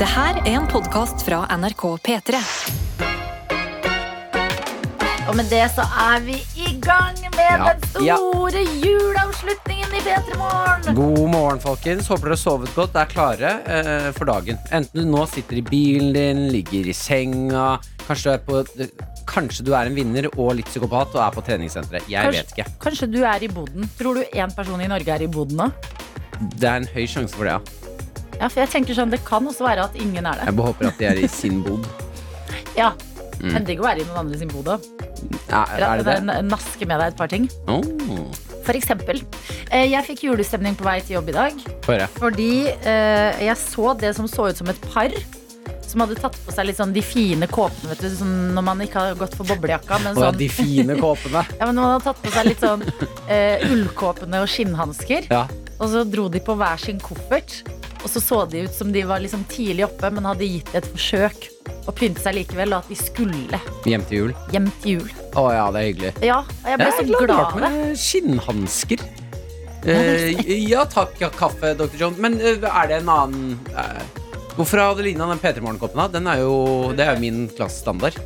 Det her er en podkast fra NRK P3. Og med det så er vi i gang med Ja. den Ja. store juleavslutningen i P3 Morgen. God morgen, folkens. Håper dere har sovet godt. Er klare eh, for dagen. Enten du nå sitter i bilen din, ligger i senga, kanskje du er, på, kanskje du er en vinner og litt psykopat og er på treningssenteret. Jeg Kanskje- vet ikke. Kanskje du er i boden. Tror du én person i Norge er i boden nå? Det er en høy sjanse for det, ja. Ja, for jeg tenker sånn, Det kan også være at ingen er der. Jeg bare håper at de er i sin bod. Ja, Mm. Men digg å være i noen andre sin bod òg. Ja, er det det? Naske med deg et par ting. Oh, For eksempel, eh, jeg fikk julestemning på vei til jobb i dag. Få. Fordi eh, jeg så det som så ut som et par som hadde tatt på seg litt sånn de fine kåpene. Vet du, sånn når man ikke har gått for boblejakka. Men sånn, de fine kåpene. ja, men man hadde tatt på seg litt sånn eh, ullkåpene og skinnhansker. Ja. Og så dro de på hver sin koffert. Og så så de ut som de var liksom tidlig oppe, men hadde gitt et forsøk. Og pynte seg likevel, og at de skulle Hjem til jul. hjem til jul. Å ja, det er hyggelig. Ja, og jeg ble så glad av det. skinnhansker. er Eh, ja takk, ja, kaffe, Dr. John. Men eh, er det en annen eh, Hvorfor har Adelina den P3 Morgen-koppen? Det er jo min klassestandard.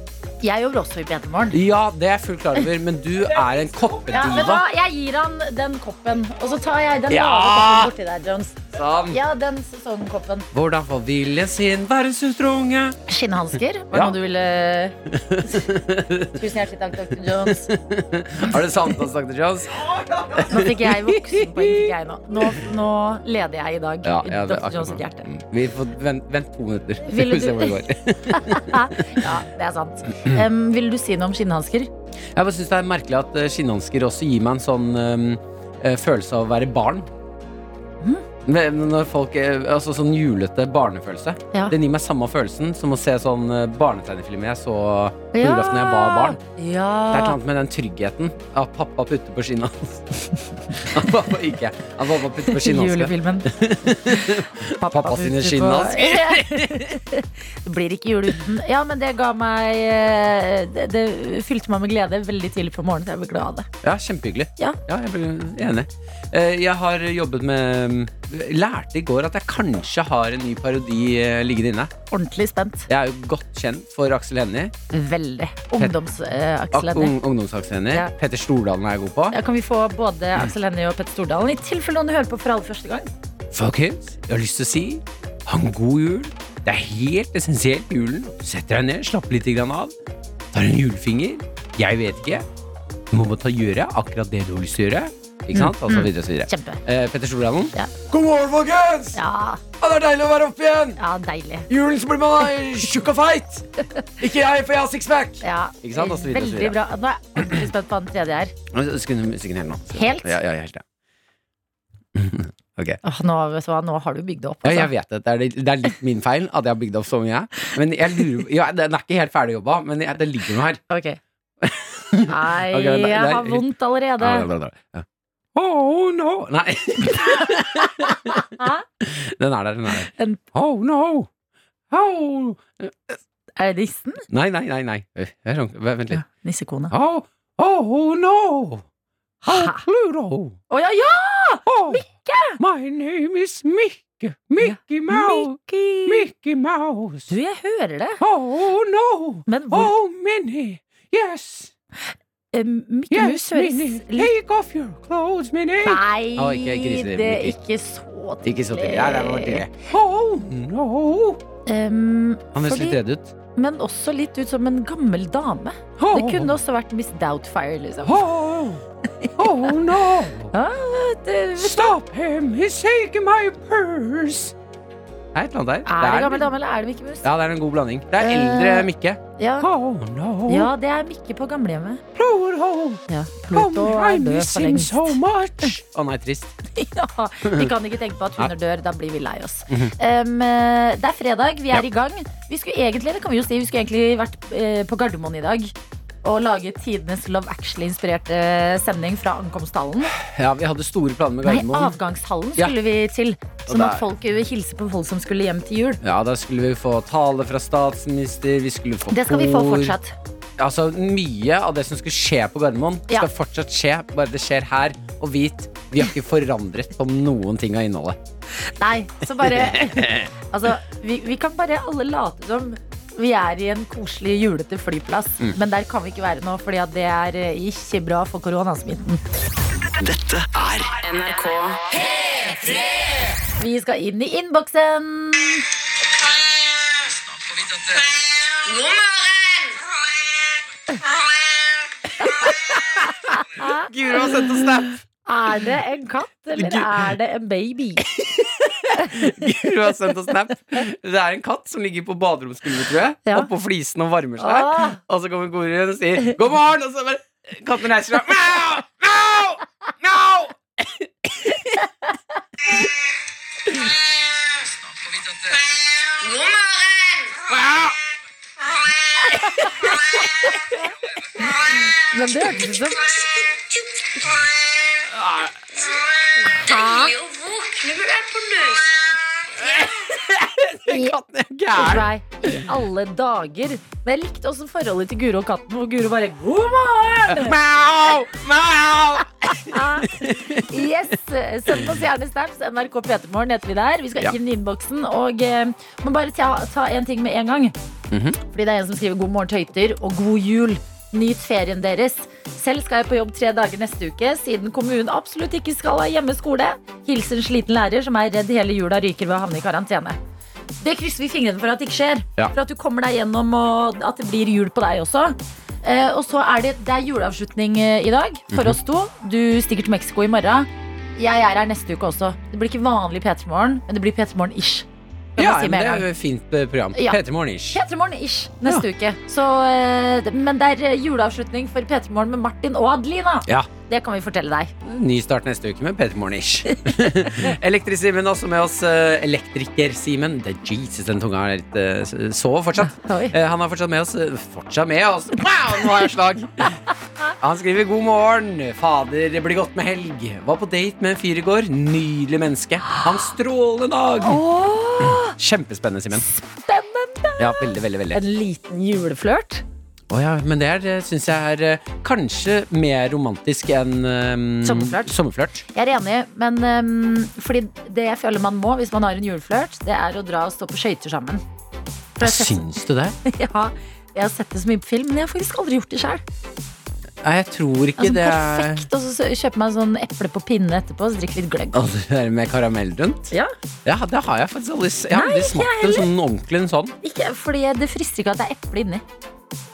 Jeg jobber også i P3 Morgen. Ja, det er jeg fullt klar over, men du er en Ja, koppediva. hva? Jeg gir han den koppen, og så tar jeg den Ja! lave koppen borti der, Jones. Sånn. Ja, den sesongkoppen. Hvordan får viljen sin verdensutdrunge? Skinnhansker. Var det Ja. noe du ville Tusen hjertelig takk, Dr. Jones. Har du oss, Dr. Jones? Nå fikk jeg voksenpoeng. Nå. Nå, nå leder jeg i dag. Ja, ja, Dr. Jones sitt hjerte. Mm. Vi får vent, vent to minutter. Ville Vi ser du- det. Ja, det er sant. Um, vil du si noe om skinnhansker? Jeg bare synes det er merkelig at eh, skinnhansker også gir meg en sånn um, følelse av å være barn. Mhm. Men Når folk eh, Altså sånn julete barnefølelse. Ja. Den gir meg samme følelsen som å se sånn barnetegnefilm barnetegnefilmer jeg så på julaften da jeg var barn. Det er et eller annet med den tryggheten. At pappa putter på skinna At pappa ikke At pappa putter på skinnhansker. Julefilmen. Pappa sine putter på- skinnhansker. det blir ikke jul uten. Ja, men det ga meg eh, Det, det fylte meg med glede veldig tidlig på morgenen. så Jeg ble glad av det. Ja, kjempehyggelig. Ja. jeg blir enig. Eh, Jeg har jobbet med Lærte i går at jeg kanskje har en ny parodi eh, liggende inne. Ordentlig spent. Jeg er jo godt kjent for Aksel Hennie. Veldig. Ungdoms-Aksel Hennie. ung- Ungdoms-Aksel Ja. Petter Stordalen er jeg god på. Ja, kan vi få både Aksel Hennie og Petter Stordalen? I tilfelle noen hører på for aller første gang. Folkens, jeg har lyst til å si ha en god jul. Det er helt essensielt julen. Setter deg ned, slapper litt av. Tar en julefinger. Jeg vet ikke. Du må bare gjøre akkurat det du har lyst til å gjøre. Ikke sant? Og så videre og så videre. Kjempe. Eh, Petter Stordalen. Ja. God morgen, folkens! Ja, Ja, det er deilig å være oppe igjen. ja deilig. Julen så blir man tjukk og feit. Ikke jeg, for jeg har sixpack. Ja, Ikke sant? Og så videre, og så Veldig videre. bra. Nå er jeg ordentlig spent på den tredje her Skru ned musikken helt nå. Helt? Ja, ja, helt, ja. Ok. Åh, nå, vet du hva, nå har du bygd det opp. Ja, Altså. jeg vet det. Det er, litt- det er litt min feil at jeg har bygd opp så mye. Men jeg lurer ja, Den er ikke helt ferdig jobba, men jeg, det ligger noe her. Ok. Nei, Ok, men det- jeg har vondt allerede. Ja, bra, bra, bra. Ja. Oh no Nei. Den er der, den er der. Oh no. Oh. Er det nissen? Nei, nei, nei. nei. Vent litt. Nissekone. Oh, oh no. Oh? Pluto. Å ja, ja! Oh, My name is Mickey. Mickey Mouse. Mickey. Mickey Mouse. Du, jeg hører det. Oh no. Men hvor Oh, Minnie. Yes. Eh, Mickey Mus høres Minnie. litt Take off your clothes, Minnie. Nei, oh, ikke ikke, det er ikke så tidlig. Ikke så tidlig. Ja, det var tidlig. Oh no. Um, Han høres litt redd ut. Men også litt ut som en gammel dame. Oh. Det kunne også vært Miss Doubtfire, liksom. Oh, oh no. ah, det, Stop him. He's taking my purse. Det er et eller annet der. er det gammel dame, eller er det Mikke Mus? Ja, det er en god blanding. Det er Eh, eldre Mikke. Ja. Oh no. ja, det er Mikke på gamlehjemmet. Pluto. Ja, Oh, Pluto I er død for lengst. so much. Å nei, trist. ja, vi kan ikke tenke på at hunder dør, da blir vi lei oss. Um, det er fredag, vi er Ja. i gang. Vi skulle egentlig, det kan vi jo si, vi skulle egentlig vært eh, på Gardermoen i dag. Og lage tidenes Love Actually-inspirerte sending fra ankomsthallen. Ja, vi hadde store planer med Nei, avgangshallen avgangshallen Ja. skulle vi til. Sånn at folk vil hilser på folk som skulle hjem til jul. Ja, da skulle vi få tale fra statsminister, vi skulle få Det skal vi få fortsatt. Altså, mye av det som skulle skje på Gardermoen, Ja. skal fortsatt skje, bare det skjer her og vit, vi har ikke forandret på noen ting av innholdet. Nei, så bare Altså, vi, vi kan bare alle late som vi er i en koselig julete flyplass. Mm. Men der kan vi ikke være nå, fordi det er eh, ikke bra for koronasmitten. Dette er NRK P3! Vi skal inn i innboksen. God morgen! Guro har sendt oss snap! Er det en katt, eller Gud. er det en baby? Guro har sendt oss snap. Det er en katt som ligger på baderomsgulvet, tror jeg. Ja. Oppå flisen og varmer seg. Ah. Og så kommer Guro og sier 'god morgen', og så bare katten reiser seg. Miau! Miau! Miau! God morgen! Men det hørtes ut som Deilig å våkne med deg på løs. i, Katten er gæren. Nei, i alle dager. Men jeg likte også forholdet til Guro og katten, hvor Guro bare God morgen! Mau! Miau! Yes, Send oss gjerne snaps. NRK P3morgen heter vi der. Vi skal Ja. inn i innboksen. Og eh, må bare ta, én en ting med en gang. Mhm. Fordi det er en som skriver 'God morgen, tøyter' og 'God jul'. Nyt ferien deres. Selv skal jeg på jobb tre dager neste uke, siden kommunen absolutt ikke skal ha hjemmeskole. Hilsen sliten lærer som er redd hele jula ryker ved å havne i karantene. Det krysser vi fingrene for at det ikke skjer. Ja. For at du kommer deg gjennom, og at det blir jul på deg også. Eh, og så er det, det er juleavslutning eh, i dag for Mhm. oss to. Du stikker til Mexico i morgen. Jeg er her neste uke også. Det blir ikke vanlig P3 Morgen, men det blir P3 Morgen-ish. Ja, si men det er jo et fint eh, program. Ja. P3 Morgen-ish. P3 Morgen-ish neste uke. Så, eh, men det er eh, juleavslutning for P3 Morgen med Martin og Adelina. Ja. Det kan vi fortelle deg. Ny start neste uke med P3 Morgen-ish. Elektris-Simen også med oss. Elektriker-Simen. Det er Jesus, den tunga er litt uh, Sover fortsatt. Oi. Han er fortsatt med oss. Fortsatt med oss! Wow, nå har jeg slag! Han skriver 'God morgen'. Fader, det blir godt med helg. Var på date med en fyr i går. Nydelig menneske. Ha en strålende dag. Åh, Kjempespennende, Simen. spennende! Ja, veldig, veldig, veldig. En liten juleflørt. Å ja, men det er, syns jeg er eh, kanskje mer romantisk enn um, Sommerflørt. sommerflørt. Jeg er enig, men um, fordi det jeg føler man må hvis man har en juleflørt, det er å dra og stå på skøyter sammen. Syns du det? ja, jeg har sett det så mye på film, men jeg har faktisk aldri gjort det sjøl. Nei, jeg tror ikke Altså, det er perfekt, og så kjøpe meg sånn eple på pinne etterpå, så drikke litt gløgg. Altså, det der med karamell rundt? Ja, Ja, det har jeg faktisk aldri Jeg har aldri smakt en sånn ordentlig en sånn. ikke, fordi det frister ikke at det er eple inni.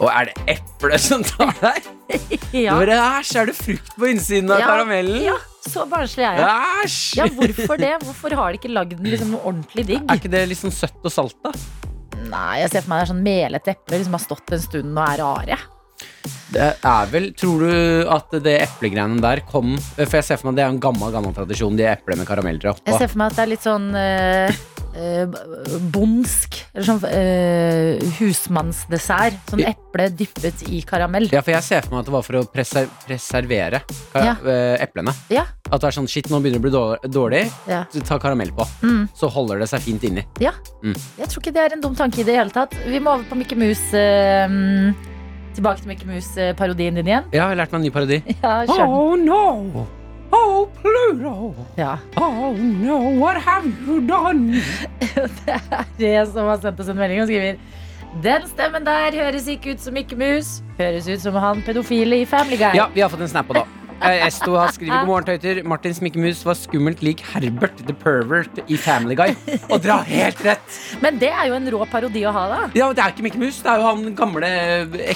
Og er det eple som tar deg? Ja. Hvor Æsj, er det frukt på innsiden av Ja, karamellen? ja, så barnslig er jeg. Æsj! Ja, hvorfor det? Hvorfor har de ikke lagd den liksom ordentlig digg? Er ikke det litt sånn søtt og salt, da? Nei, jeg ser for meg det er sånn melete eple som har stått en stund og er rare. Det er vel Tror du at det eplegreiene der kom For jeg ser for meg at det er en gammel gammel tradisjon, de eplene med karameller Jeg ser for meg at det er litt sånn eh, eh, bondsk. Eller sånn eh, husmannsdessert. Sånn eple dyppet i karamell. Ja, for jeg ser for meg at det var for å preser preservere Ja. eh, eplene. Ja. At det er sånn shit, nå begynner det å bli dårlig, Ja. ta karamell på. Mm. Så holder det seg fint inni. ja. Mm. Jeg tror ikke det er en dum tanke i det hele tatt. Vi må over på Mikke Mus. eh, tilbake til Mikke Mus-parodien din igjen. Ja, jeg har lært meg en ny parodi. Ja, kjør den. Oh no! Oh Pluto! Ja. Oh no, what have you done? Det er det som har sendt oss en melding og skriver Den stemmen der høres ikke ut som Mikke Mus. Høres ut som han pedofile i Family Guy. Ja, vi har fått en snap på da. Eh, Esto har skrevet god morgen, tøyter. Martin Smikkemus var skummelt lik Herbert the Pervert i Family Guy. Og dere har helt rett! Men det er jo en rå parodi å ha, da. Ja, Det er ikke Mikke Mus, det er jo han gamle,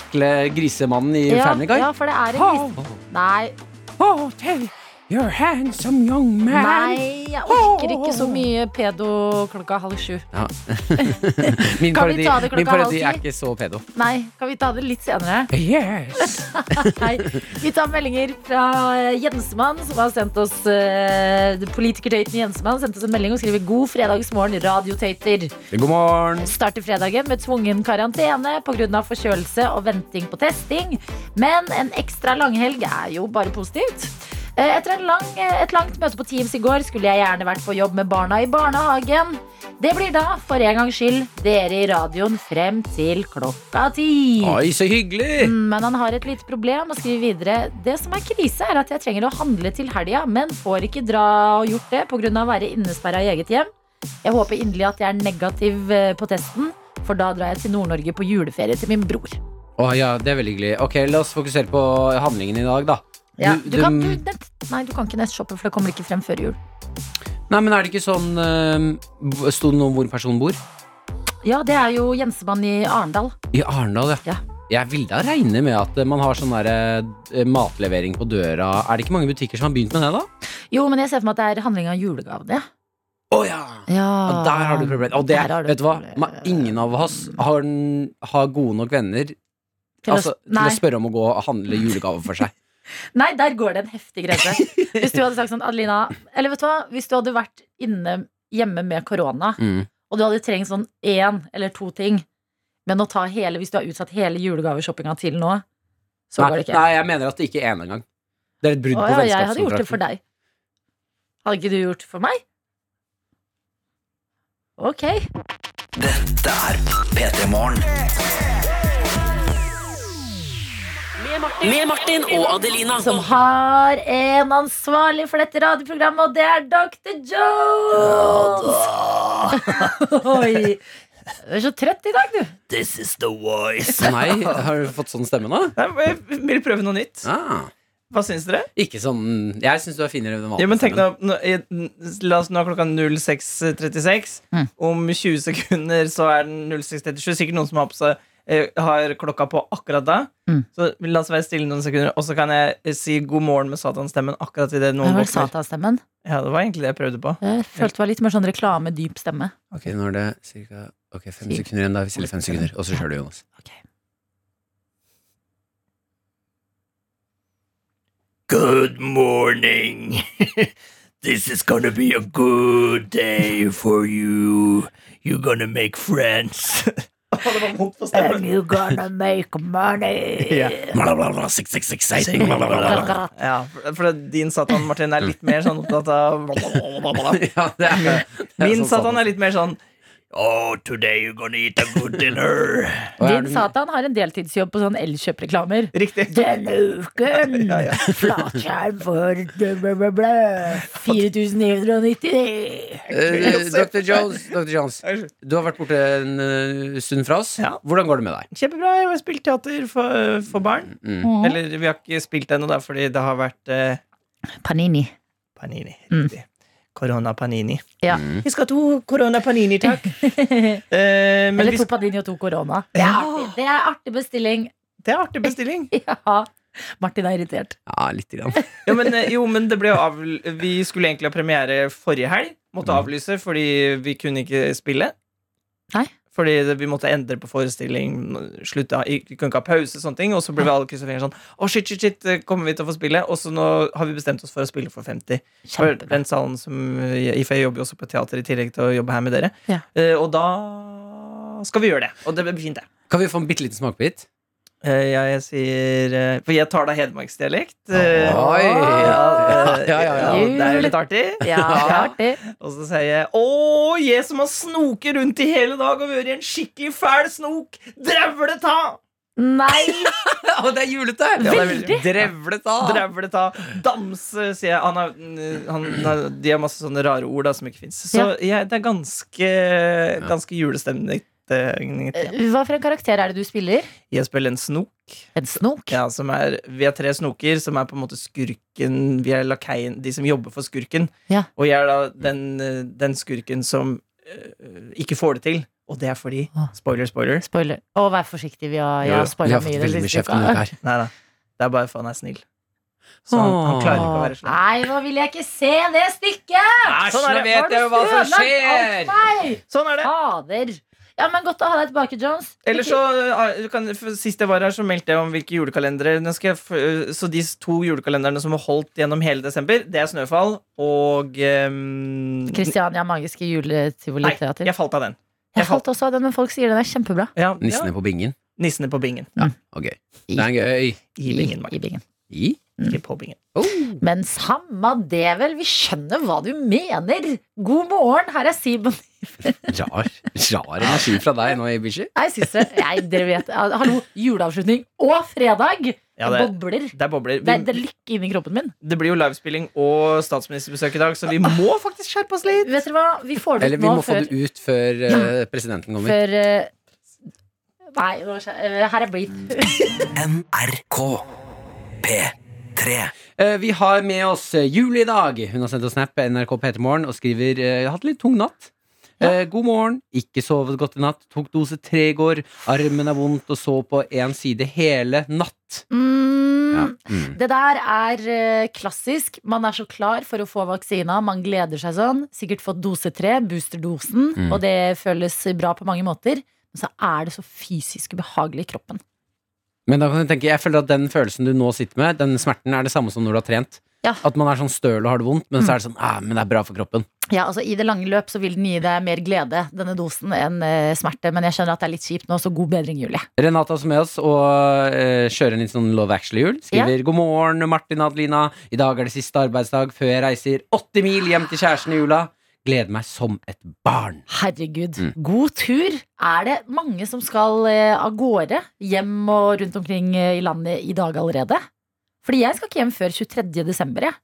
ekle grisemannen i Ja, Family Guy. ja, for det er en gris... Nei, oh, you're handsome young man. nei, jeg orker ikke så mye pedo klokka halv sju. Ja. min Kan vi parodi, ta det klokka min parodi halv er ikke så pedo. Nei, kan vi ta det litt senere? Yes. Nei, vi tar meldinger fra Jensemann, som har sendt oss uh, Politikertøyten Jensemann sendte oss en melding og skriver 'God fredagsmorgen, radiotater'. God morgen. Starter fredagen med tvungen karantene pga. forkjølelse og venting på testing. Men en ekstra langhelg er jo bare positivt. Eh, Etter lang, eh, et langt møte på Teams i går skulle jeg gjerne vært på jobb med barna i barnehagen. Det blir da, for en gangs skyld, dere i radioen frem til klokka ti. Oi, så hyggelig! Mm, Men han har et lite problem og skriver videre Det som er krise er at jeg trenger å handle til helga Men får ikke dra og gjort det av å være innesperret i eget hjem Jeg håper inderlig at jeg er negativ eh, på testen For da drar jeg til Nord-Norge på juleferie til min bror Å ja, det er veldig hyggelig. Ok, la oss fokusere på handlingen i dag, da. Ja, Du- du, kan, du, nett, Nei, du kan ikke nettshoppe For det kommer ikke frem før jul Nei, men er det ikke sånn uh, Sto det noe om hvor personen bor? Ja, det er jo Jensemann i Arendal I Arendal, ja. Ja. Jeg vil da regne med at eh, man har sånn der, eh, matlevering på døra. Er det ikke mange butikker som har begynt med det, da? Jo, men jeg ser for meg at det er handling av julegavene Å ja! Ja, Ja, der har du problemet. Og det, du vet du hva? Man, Ingen av oss har, har gode nok venner til, altså, å- til å spørre om å gå og handle julegaver for seg. Nei, der går det en heftig grense. Hvis du hadde sagt sånn, Adelina Eller vet du hva, hvis du hadde vært inne hjemme med korona, Mm. og du hadde trengt sånn én eller to ting, men å ta hele Hvis du har utsatt hele julegaveshoppinga til nå, så Nei, går det ikke. nei, jeg mener at det ikke er én engang. Det er et brudd Å, på ja, jeg hadde gjort det for deg. Hadde ikke du gjort det for meg? Ok. Dette er P3 Morgen. Med Martin og Adelina. Som har en ansvarlig for dette radioprogrammet, og det er Dr. Jones! Oi. Du er så trøtt i dag, du. This is the voice. Nei, har du fått sånn stemme nå? Jeg vil prøve noe nytt. Ah, Hva syns dere? ikke sånn Jeg syns du er finere enn vanlig. Ja, men tenk nå, nå, La oss nå er klokka 06.36. Mm. Om 20 sekunder så er den 06.37. Sikkert noen som har på seg har klokka på akkurat da. Mm. Så la oss være stille noen sekunder, og så kan jeg eh, si god morgen med satanstemmen akkurat idet Det noen våkner. satanstemmen. Ja, det var egentlig det jeg prøvde på. Jeg følte det var litt mer sånn reklame, dyp stemme. Ok, nå er det cirka Ok, fem Fire. sekunder igjen. Da vi stiller fem sekunder, og så kjører du, Jonas. Good morning. This is gonna be a good day for you. You're gonna make friends. And you gonna make money. Ja. Six, six, for, din Satan Martin er litt mer sånn opptatt av Ja, det det Min sånn Satan er litt mer sånn Oh, today you're gonna eat a good dinner. Er Din Satan har en deltidsjobb på sånn Elkjøp-reklamer. Riktig. Denne uken Ja, ja. flatskjerm for 4990. Eh, Dr. Jones, Dr. Jones, du har vært borte en eh, stund fra oss. Ja. Hvordan går det med deg? Kjempebra. Jeg har spilt teater for, for barn. Mm. Eller vi har ikke spilt ennå, fordi det har vært uh, Panini. panini. Mm. Riktig. Korona panini. Ja. Mm. Vi skal ha to Corona panini, takk. Eh, men Eller to Panini og to korona. Det er artig, det er artig bestilling. det er artig bestilling. Ja. Martin er irritert. Ja, lite grann. Ja, men, eh, jo, men det ble jo av, Vi skulle egentlig ha premiere forrige helg. Måtte Mm. avlyse fordi vi kunne ikke spille. Nei. Fordi vi måtte endre på forestilling. Slutta, vi kunne ikke ha pause. sånne ting Og så ble vi alle kryssa fingre sånn Å, shit, shit, shit, eh, kommer vi til å få spille? Og så nå har vi bestemt oss for å spille for 50. For den salen som jeg, For jeg jobber jo også på teater i tillegg til å jobbe her med dere. Ja. Eh, og da skal vi gjøre det. Og det blir fint, det. Kan vi få en bitte liten smakebit? Eh, ja, jeg sier eh, For jeg tar da hedmarksdialekt. Eh, Oi. ja, Ja, ja, ja. Det er jo litt artig. Ja, det er artig. Og så sier jeg Å, jeg som har snoket rundt i hele dag og vært en skikkelig fæl snok. Drevle ta! Nei! Og det er julete! Drevleta det er Veldig. Drevlete! Drevle ta. Damse, sier jeg. Han har, han, han, de har masse sånne rare ord da som ikke fins. Så jeg, det er ganske, ganske julestemning. Eh. Hva for en karakter er det du spiller? Jeg spiller en snok. En snok? Ja, som er, vi er tre snoker som er på en måte skurken Vi er lakeien, de som jobber for skurken. Ja. Og jeg er da den, eh, den skurken som eh, ikke får det til. Og det er fordi. Spoiler, spoiler. Spoiler. Og vær forsiktig, vi har, jeg Ja, har spoila mye fått det siste. Nei da. Det er bare for han er snill. Så han, han klarer ikke å være slem. Nei, nå vil jeg ikke se det stykket! Æsj, Sånn nå vet jeg jo hva som skjer! Sånn er det. Fader. Ja, men Godt å ha deg tilbake, Jones. Eller så eh, du kan, Sist jeg var her, så meldte jeg om hvilke julekalendere. Jeg, eh, så de to julekalenderne som har holdt gjennom hele desember, det er Snøfall og ehm, Kristiania Magiske Nei, Juletivoli-teater. jeg falt av den. Jeg falt også av den, men folk sier den er kjempebra. Ja, Nissene ja. på bingen. Nissene på bingen. Ok. Det er gøy. I bingen. I bingen. I? Ikke på bingen. Men samme det vel, vi skjønner hva du mener. God morgen, her er Simon. Rar, rar energi fra deg nå, Ibishi. Nei, syns det. Nei, dere vet. Hallo, juleavslutning og fredag. Ja, det det, bobler. det er bobler. Det er, det er lykke inni kroppen min. det blir jo livespilling og statsministerbesøk i dag, så vi må faktisk skjerpe oss litt. Vet dere hva, vi får det Eller vi nå må få før, det ut før ja. presidenten kommer. før uh... Nei, nå, eh, her er blitt NRK P3 Eh, Vi har med oss eh, Julie i dag. Hun har sendt oss snap NRK P3morgen og skriver eh, Jeg har hatt litt tung natt. Eh, god morgen. Ikke sovet godt i natt. Tok dose tre i går. Armen er vondt og så på én side hele natt. Mm, Ja. Mm. Det der er eh, klassisk. Man er så klar for å få vaksina. Man gleder seg sånn. Sikkert fått dose tre, boosterdosen, Mm. og det føles bra på mange måter. Men så er det så fysisk ubehagelig i kroppen. Men da kan du tenke, jeg føler at den følelsen du nå sitter med, den smerten er det samme som når du har trent. Ja. At man er sånn støl og har det vondt, men så er det sånn ah, Men det er bra for kroppen. Ja, altså I det lange løp så vil den gi deg mer glede, denne dosen, enn eh, smerte. Men jeg skjønner at det er litt kjipt nå, så god bedring, Julie. som er med oss og eh, kjører en litt sånn Love Actually-jul. Skriver God morgen, Martin Adelina. I dag er det siste arbeidsdag før jeg reiser 80 mil hjem til kjæresten i jula. Gleder meg som et barn. Herregud, Mm. god tur! Er det mange som skal eh, av gårde hjem og rundt omkring eh, i landet i dag allerede? Fordi jeg skal ikke hjem før 23. desember, jeg.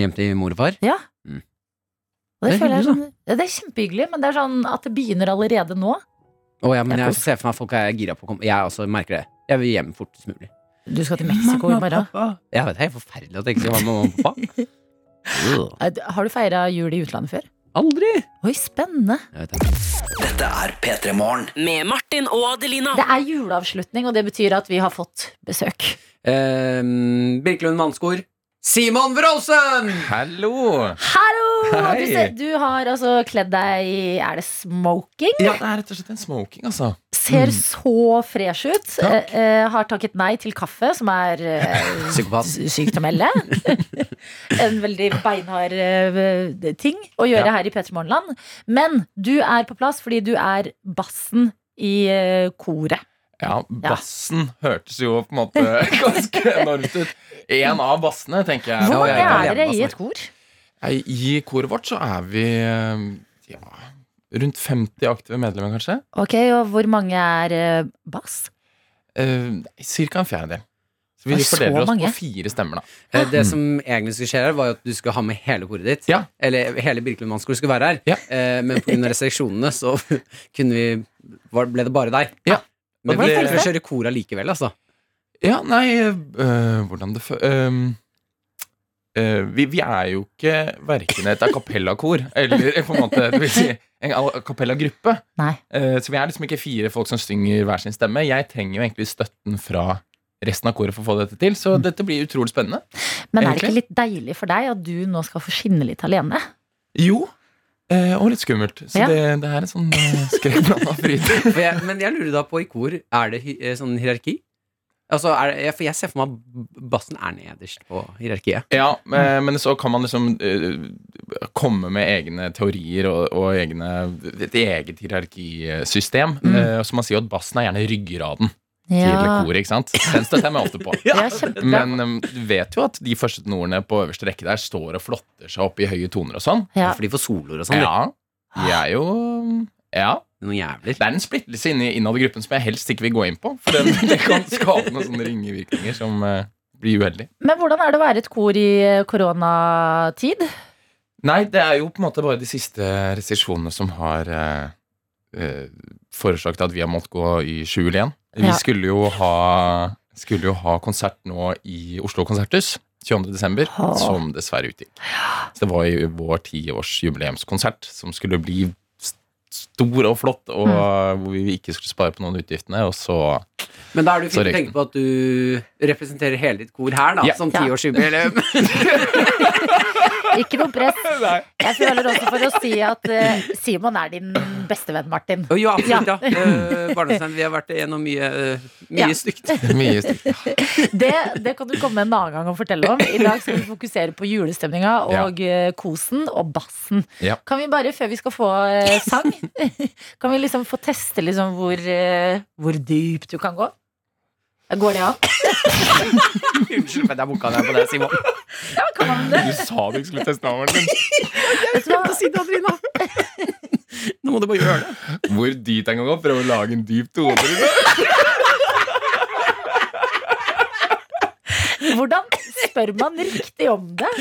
Hjem til mor og far. Ja. Mm. Og det, Det er føler jeg hyggelig, sånn, ja, det er kjempehyggelig, men det er sånn at det begynner allerede nå. Å ja, men jeg ser for meg at folk er gira på å komme. Jeg også merker det. Jeg vil hjem fortest mulig. Du skal til Mexico i morgen. Jeg vet, det er helt forferdelig å tenke seg mamma og pappa. Har du feira jul i utlandet før? Aldri! Oi, spennende. Jeg vet det. Dette er P3 Morgen Med Martin og Adelina. Det er juleavslutning, og det betyr at vi har fått besøk. Eh, Birkelund Mannskor. Simon Wroldsen! Hallo! Hallo! Du, ser, du har altså kledd deg i Er det smoking? Ja, det er rett og slett en smoking, altså. Ser så fresh ut. Takk. Eh, eh, har takket nei til kaffe, som er eh, sykt å melde. en veldig beinhard eh, ting å gjøre Ja. her i P3 Morgenland. Men du er på plass fordi du er bassen i eh, koret. Ja, bassen hørtes jo på en måte ganske enormt ut. En av bassene, tenker jeg. Hvor mange er er dere i et kor? I koret vårt så er vi eh, ja, rundt 50 aktive medlemmer, kanskje. Ok, Og hvor mange er eh, bass? Eh, Cirka en fjerdedel. Så vi fordeler oss mange. på fire stemmer, da. Eh, Det som egentlig skulle skje her, var jo at du skulle ha med hele koret ditt. Ja. Eller hele Birkelund Mannskor skulle være her. Ja. Eh, men pga. restriksjonene så kunne vi ble det bare deg. Ja. Men vi det- å kjøre kor allikevel, altså. Ja, nei øh, Hvordan det fø... øh, vi, vi er jo ikke verken et a cappella-kor eller på en måte det vil si, en a cappella-gruppe. Eh, så vi er liksom ikke fire folk som synger hver sin stemme. Jeg trenger jo egentlig støtten fra resten av koret for å få dette til, så dette blir utrolig spennende. Men er det Egentlig. ikke litt deilig for deg at du nå skal få skinne litt alene? Jo. Eh, og litt skummelt. Så Ja. det, det er en sånn skrekkblanda fryd. Men jeg lurer da på i kor, er det eh, sånn hierarki? Altså, er det, for jeg ser for meg at bassen er nederst på hierarkiet. Ja, men, men så kan man liksom uh, komme med egne teorier og, og egne, et eget hierarkisystem. Mm. Uh, så man sier jo at bassen er gjerne ryggraden ikke sant? Den støtter jeg meg ofte på. Ja. Men eh, du vet jo at de første tenorene på øverste rekke der står og flotter seg opp i høye toner og sånn. Ja. For de får soloer og sånn. Ja, de er jo Ja. Noen jævler. Det er en splittelse inni- innad i gruppen som jeg helst ikke vil gå inn på. For det, det kan skape noen sånne ringevirkninger som uh, blir uheldig. Men hvordan er det å være et kor i eh, koronatid? Nei, det er jo på en måte bare de siste restriksjonene som har uh, uh, forårsaket at vi har måttet gå i skjul igjen. Vi Ja. skulle jo ha skulle jo ha konsert nå i Oslo Konserthus 22. desember, som dessverre utgikk. Så det var jo vår tiårsjubileumskonsert som skulle bli stor og flott, og Mm. hvor vi ikke skulle spare på noen utgiftene, og så Men da er det jo fint å tenke på at du representerer hele ditt kor her, da, yeah. som Ja. Ikke noe press. Jeg føler også for å si at uh, Simon er din bestevenn, Martin. Og jo, absolutt, ja. Uh, Barnestein, vi har vært gjennom mye, uh, mye Ja. stygt. mye stygt. Det, det kan du komme en annen gang og fortelle om. I dag skal vi fokusere på julestemninga og ja. kosen og bassen. Ja. Kan vi bare, før vi skal få eh, sang, kan vi liksom få teste liksom hvor, eh, hvor dypt du kan gå? Går det an? Unnskyld, men jeg booka deg på det, Simon. Ja, kan man det? Du sa du ikke skulle teste navnet din. Vet du å Si det, Adrina. Nå må du bare gjøre det. Hvor dypt en gang opp? Prøve å lage en dyp tone. Hvordan spør man riktig om det?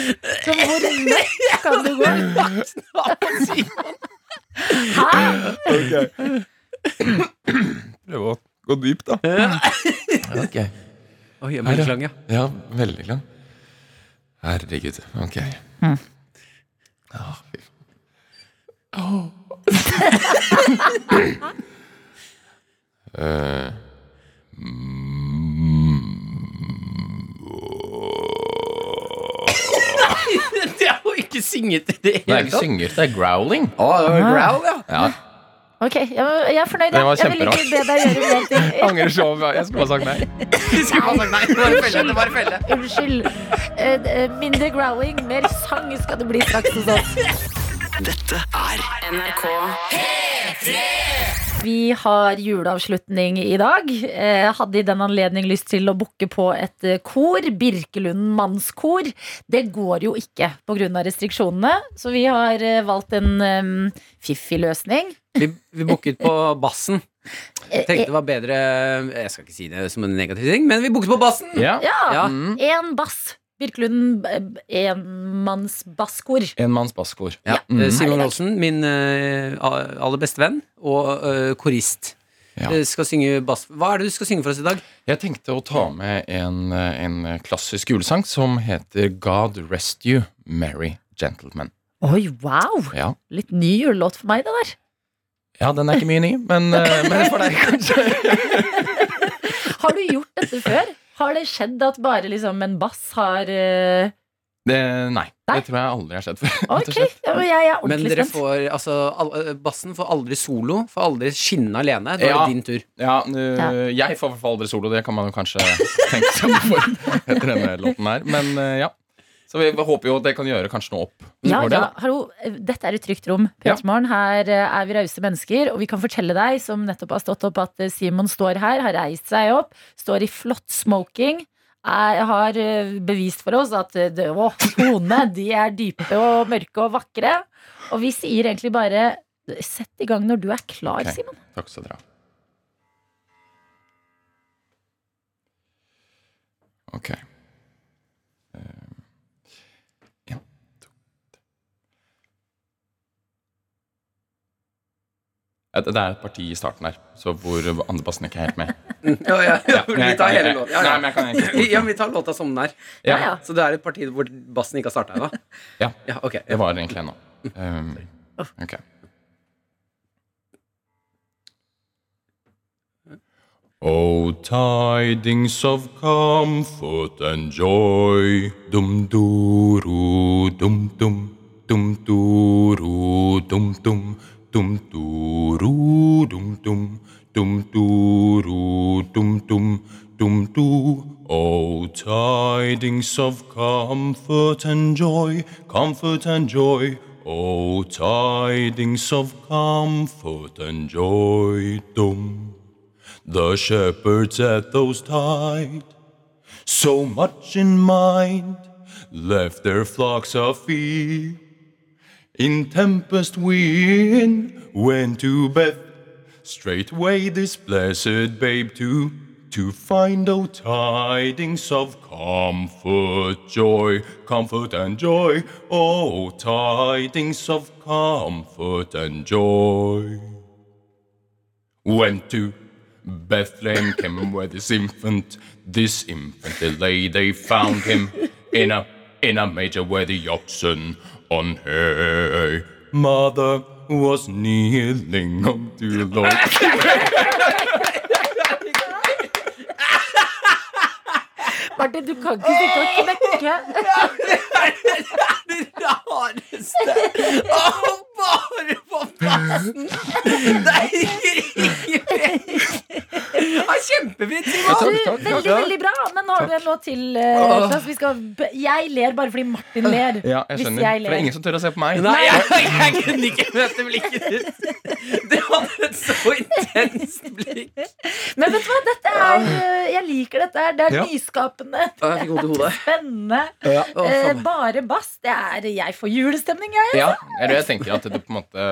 Så hvor nødt kan du gå? Hæ? Prøve å gå dypt, da. Ok. Oi, jeg ble lang, ja. Ja, veldig lang. Herregud. Ok. Mm. Ja, fy faen. Eh, Det er jo ikke synget i det det er hele ikke tatt. synger, det er growling. Å, var growl, ja. Ja, Ok, jeg, jeg er fornøyd. Det Jeg, var jeg vil ikke be deg gjøre mer ting. Angrer så mye. Jeg skulle ha sagt nei. Du skulle bare sagt nei. Det var en felle. Det var felle. Unnskyld. Eh, Mindre growling, mer sang skal det bli straks hos oss. Dette er NRK Vi har juleavslutning i dag. Eh, hadde i den anledning lyst til å booke på et eh, kor. Birkelund mannskor. Det går jo ikke pga. restriksjonene, så vi har eh, valgt en um, fiffig løsning. Vi, vi booket på bassen. Tenkte det var bedre Jeg skal ikke si det som en negativ ting, men vi booket på bassen! Ja. Ja, Ja. En bass. Birkelund eh, enmannsbasskor. Ja. Mm. Eh, Simon Olsen, min eh, aller beste venn, og eh, korist. Ja. Skal synge bass. Hva er det du skal synge for oss i dag? Jeg tenkte å ta med en, en klassisk julesang som heter God Rest You, Merry Gentlemen. Oi, wow! Ja. Litt ny julelåt for meg, det der. ja, den er ikke mye ny, men, men for deg kanskje. Har du gjort dette før? Har det skjedd at bare liksom en bass har uh... Det, nei, Nei? det tror jeg aldri har skjedd før. Okay. ja, men jeg er Men dere får, altså, all, eh, bassen får aldri solo, får aldri skinne alene. Da er Ja. det din tur. Ja, øh, Jeg får i hvert fall aldri solo, det kan man jo kanskje tenke seg om etter denne låten her. Men uh, ja. Så vi håper jo at det kan gjøre kanskje noe opp Ja, det. ja, hallo, dette er et trygt rom. Ja. Petermorgen, Her eh, er vi rause mennesker, og vi kan fortelle deg som nettopp har stått opp, at eh, Simon står her, har reist seg opp, står i flott smoking. Jeg har eh, bevist for oss at eh, det, å, tonene de er dype og mørke og vakre. Og vi sier egentlig bare sett i gang når du er klar, okay. Simon. Takk skal dere ha. Ok. Eh, En, to, tre. Ja, Det det er et parti i starten her, så hvor andreplassen ikke er helt med. Ja, ja, Ja, vi tar hele låta. Ja, ja. ja, vi tar låta som den er. Ja. Så det er et parti hvor bassen ikke har starta ennå? Ja. ja. okay. Det var egentlig ennå. Um, ok. Oh, tidings of comfort and joy. Dum duru dum dum dum duru dum dum dum duru dum dum dum du. Oh, tidings of comfort and joy, comfort and joy. Oh, tidings of comfort and joy. Dum. The shepherds at those tide, so much in mind, left their flocks feet. In tempest wind, went to Beth, straightway this blessed babe to to find oh tidings of comfort, joy, comfort and joy, oh tidings of comfort and joy. Went to Bethlehem, came where this infant, this infant they lay, they found him in a in a manger where the oxen on hay. Mother was kneeling unto the Lord. Martin, du kan ikke sitte og knekke. Det er det rareste Å, bare på plassen! Det er ikke ja, Takk, takk, takk, veldig, veldig bra. Men nå har du en låt til. Uh, skal, jeg ler bare fordi Martin ler. Ja, jeg Hvis skjønner. jeg For det er ingen som tør å se på meg. Nei, jeg, jeg kunne ikke møte blikket ditt. Det hadde et så intenst blikk. Men vet du hva, dette er eh, Jeg liker dette her. Det er Ja. nyskapende. Det hodet. Spennende. Ja, å, Eh, bare bass. Det er Jeg får julestemning, jeg. Ja, eller jeg tenker at det på en måte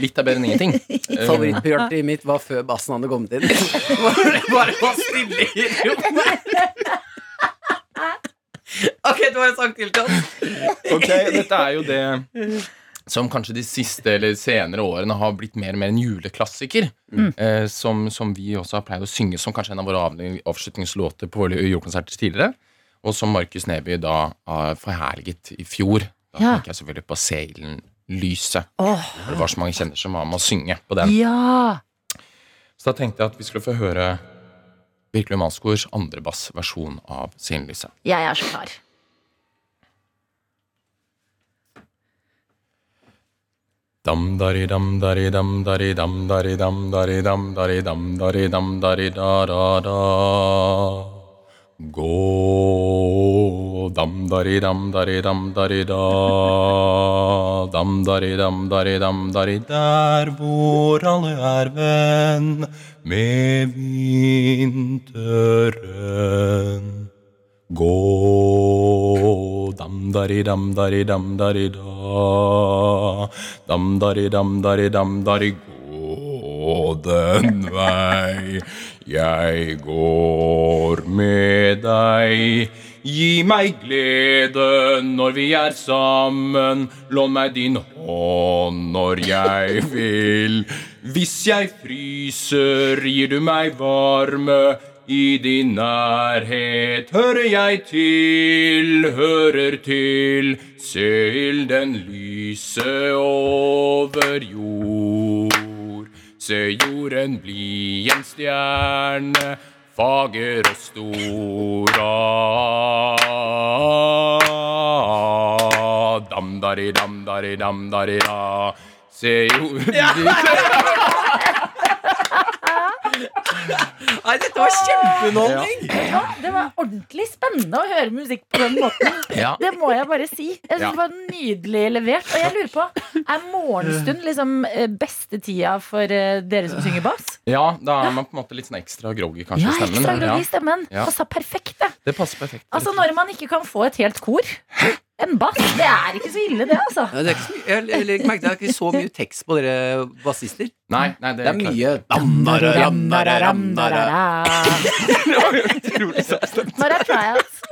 Litt er bedre enn ingenting. Eh, mitt var før bassen hadde kommet inn. Bare, bare var stille i rommet. Ok, du har en sang til til oss. Ok, dette er jo det som kanskje de siste eller senere årene har blitt mer og mer en juleklassiker. Eh, som, som vi også har pleid å synge som kanskje en av våre avslutningslåter på våre julekonserter tidligere. Og som Markus Neby da har forherliget i fjor. Da Ja. tenker jeg selvfølgelig på Seilen Lyse. Oh. Det var så mange kjenner som var med å synge på den. ja. Så da tenkte jeg at vi skulle få høre Virkelig Mannskords andre bassversjon av Seilen Lyse. Jeg er så klar. Dam Gå dam-dari-dam-dari-dam-dari-da Dam-dari-dam-dari-dam-dari der hvor alle er venn med vinteren. Gå dam-dari-dam-dari-dam-dari-da Dam-dari-dam-dari-dam-dari gå den vei jeg går med deg. Gi meg glede når vi er sammen, lån meg din hånd når jeg vil. Hvis jeg fryser, gir du meg varme. I din nærhet hører jeg til, hører til. Silden lyse over jord. Se jorden bli en stjerne, fager og stor. Ah, Dam dari dam dari dam dari da. Se jorden Nei, dette var kjempeunderholdning! Ja, det var ordentlig spennende å høre musikk på den måten. Ja. Det må jeg bare si. Jeg synes Ja. det var nydelig levert. Og jeg lurer på, er morgenstund liksom eh, beste tida for eh, dere som synger bass? Ja, da er man på en måte litt sånn ekstra groggy kanskje Ja, i stemmen. ekstra groggy i stemmen. Ja. Passa perfekt, det. Det passer perfekt. Altså Når man ikke kan få et helt kor. En bass, det er ikke så ille, det, altså. Ja, det er ikke så mye, jeg, jeg, jeg merket det er ikke så mye tekst på dere bassister. Nei, nei, det, Det er mye damdara, ramdara, ramdara. Når er tryouts?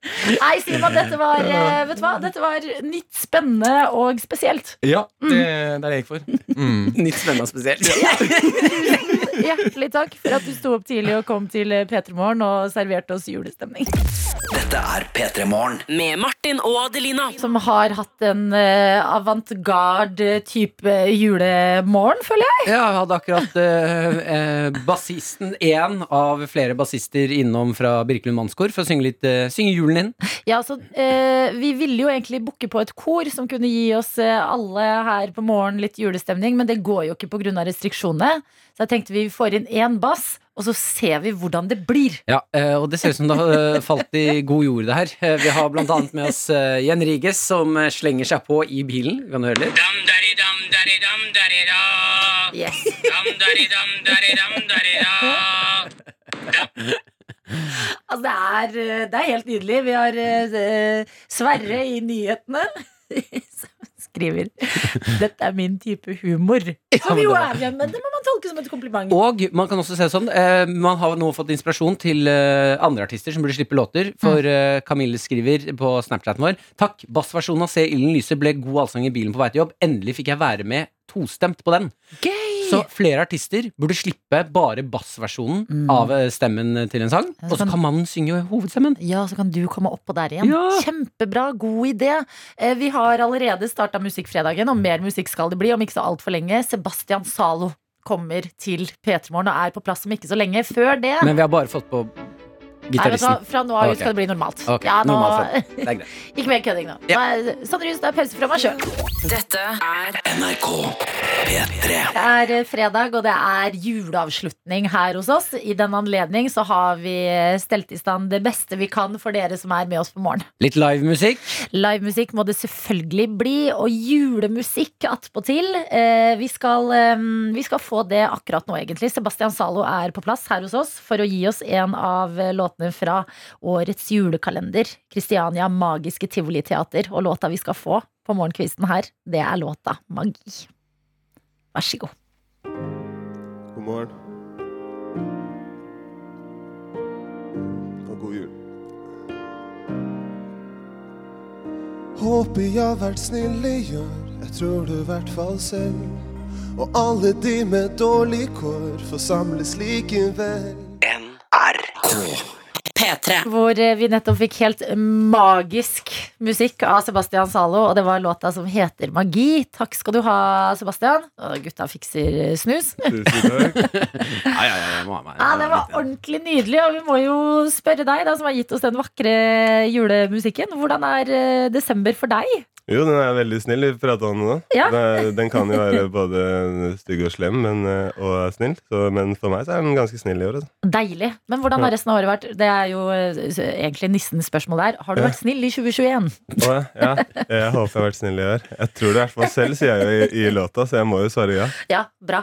Nei, Simon, dette var, eh, vet du hva? dette var nytt, spennende og spesielt. Ja, det, det er det jeg gikk for. Mm. Nytt spennende og spesielt. Hjertelig takk for at du sto opp tidlig og kom til P3 Morgen og serverte oss julestemning. Dette er P3 Morgen. Med Martin og Adelina. Som har hatt en uh, avantgarde type julemorgen, føler jeg. Ja, jeg hadde akkurat uh, uh, bassisten, én av flere bassister innom fra Birkelund Mannskor for å synge litt uh, Synge julen inn. Ja, altså, eh, Vi ville jo egentlig booke på et kor som kunne gi oss eh, alle her på morgen litt julestemning, men det går jo ikke pga. restriksjonene. Så jeg tenkte vi får inn én bass, og så ser vi hvordan det blir. Ja, uh, og det ser ut som det har uh, falt i god jord, det her. Uh, vi har blant annet med oss Jen Riges, som slenger seg på i bilen. Kan du høre litt? Yes. Altså, det er, eh, det er helt nydelig. Vi har uh, Sverre i nyhetene som skriver 'Dette er min type humor'. Som jo er det, men det må man tolke som et kompliment. Og man kan også se det sånn eh, Man har nå fått inspirasjon til eh, andre artister som burde slippe låter. For eh, Camille skriver på Snapchaten vår Takk, bassversjonen av Se ilden lyse ble god allsang i bilen på vei til jobb. Endelig fikk jeg være med tostemt på den. Gøy! Så flere artister burde slippe bare bassversjonen av eh, stemmen til en sang. Og så kan- mannen man synge hovedstemmen. Ja, så kan du komme oppå der igjen. Ja. Kjempebra, god idé. Eh, Vi har allerede starta Musikkfredagen, og mer musikk skal det bli om ikke så altfor lenge. Sebastian Zalo kommer til P3 Morgen og er på plass om ikke så lenge. Før det Men vi har bare fått på Gitaristen. fra nå av ut skal det bli normalt. Okay. Ja, nå, normalt. Det er greit. ikke mer kødding nå. Ja. Sondre Hus, det er pause fra meg sjøl. Dette er NRK P3. Det er eh, fredag, og det er juleavslutning her hos oss. I den anledning så har vi eh, stelt i stand det beste vi kan for dere som er med oss på morgen. Litt livemusikk. Livemusikk må det selvfølgelig bli, og julemusikk attpåtil. Eh, vi, skal, eh, vi skal få det akkurat nå, egentlig. Sebastian Zalo er på plass her hos oss for å gi oss en av eh, låtene fra årets julekalender. Kristiania Magiske Tivoliteater. Og låta vi skal få på morgenkvisten her, det er låta Magi. Vær så god. God morgen. Og god jul. Håper jeg har vært snill i år, jeg tror du i hvert fall selv. Og alle de med dårlig kår får samles likevel. NRK. P3. Hvor eh, vi nettopp fikk helt magisk musikk av Sebastian Zalo, og det var låta som heter Magi. Takk skal du ha, Sebastian. Og gutta fikser eh, snus. Tusen takk. Ja, ja, ja, jeg må ha meg. Ja, det var ordentlig nydelig, og vi må jo spørre deg, da, som har gitt oss den vakre julemusikken. Hvordan er eh, desember for deg? Jo, den er veldig snill. Vi prata om det nå. Ja. Den, den kan jo være både stygg og slem men, eh, og snill. Så, men for meg så er den ganske snill i år. Altså. Deilig. Men hvordan har resten av året vært? Det er jo eh, egentlig nissens spørsmål der. Har du vært snill i 2021? Å, ja, jeg håper jeg har vært snill i år. Jeg tror det i hvert fall selv, sier jeg jo i, i låta, så jeg må jo svare ja. Ja, bra.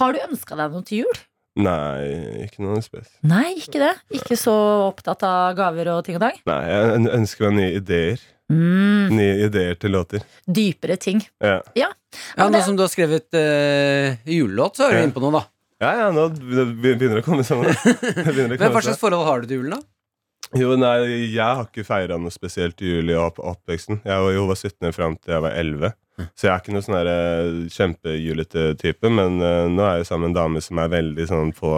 Har du ønska deg noe til jul? Nei, ikke noe spes. Nei, ikke det. Ikke så opptatt av gaver og ting og tang? Nei, jeg ønsker meg nye ideer. Mm, Nye ideer til låter. dypere ting. Ja, Ja, Nå som du har skrevet uh, julelåt, så er du Ja. inne på noe, da. ja, ja nå begynner det å komme sammen. Å Men Hva slags forhold har du til julen, da? Jo, nei, jeg har ikke feira noe spesielt jul i opp oppveksten. Jeg var, jo var 17 fram til jeg var 11. Så jeg er ikke noen sånn eh, kjempejulete type, men uh, nå er jeg sammen med en dame som er veldig sånn på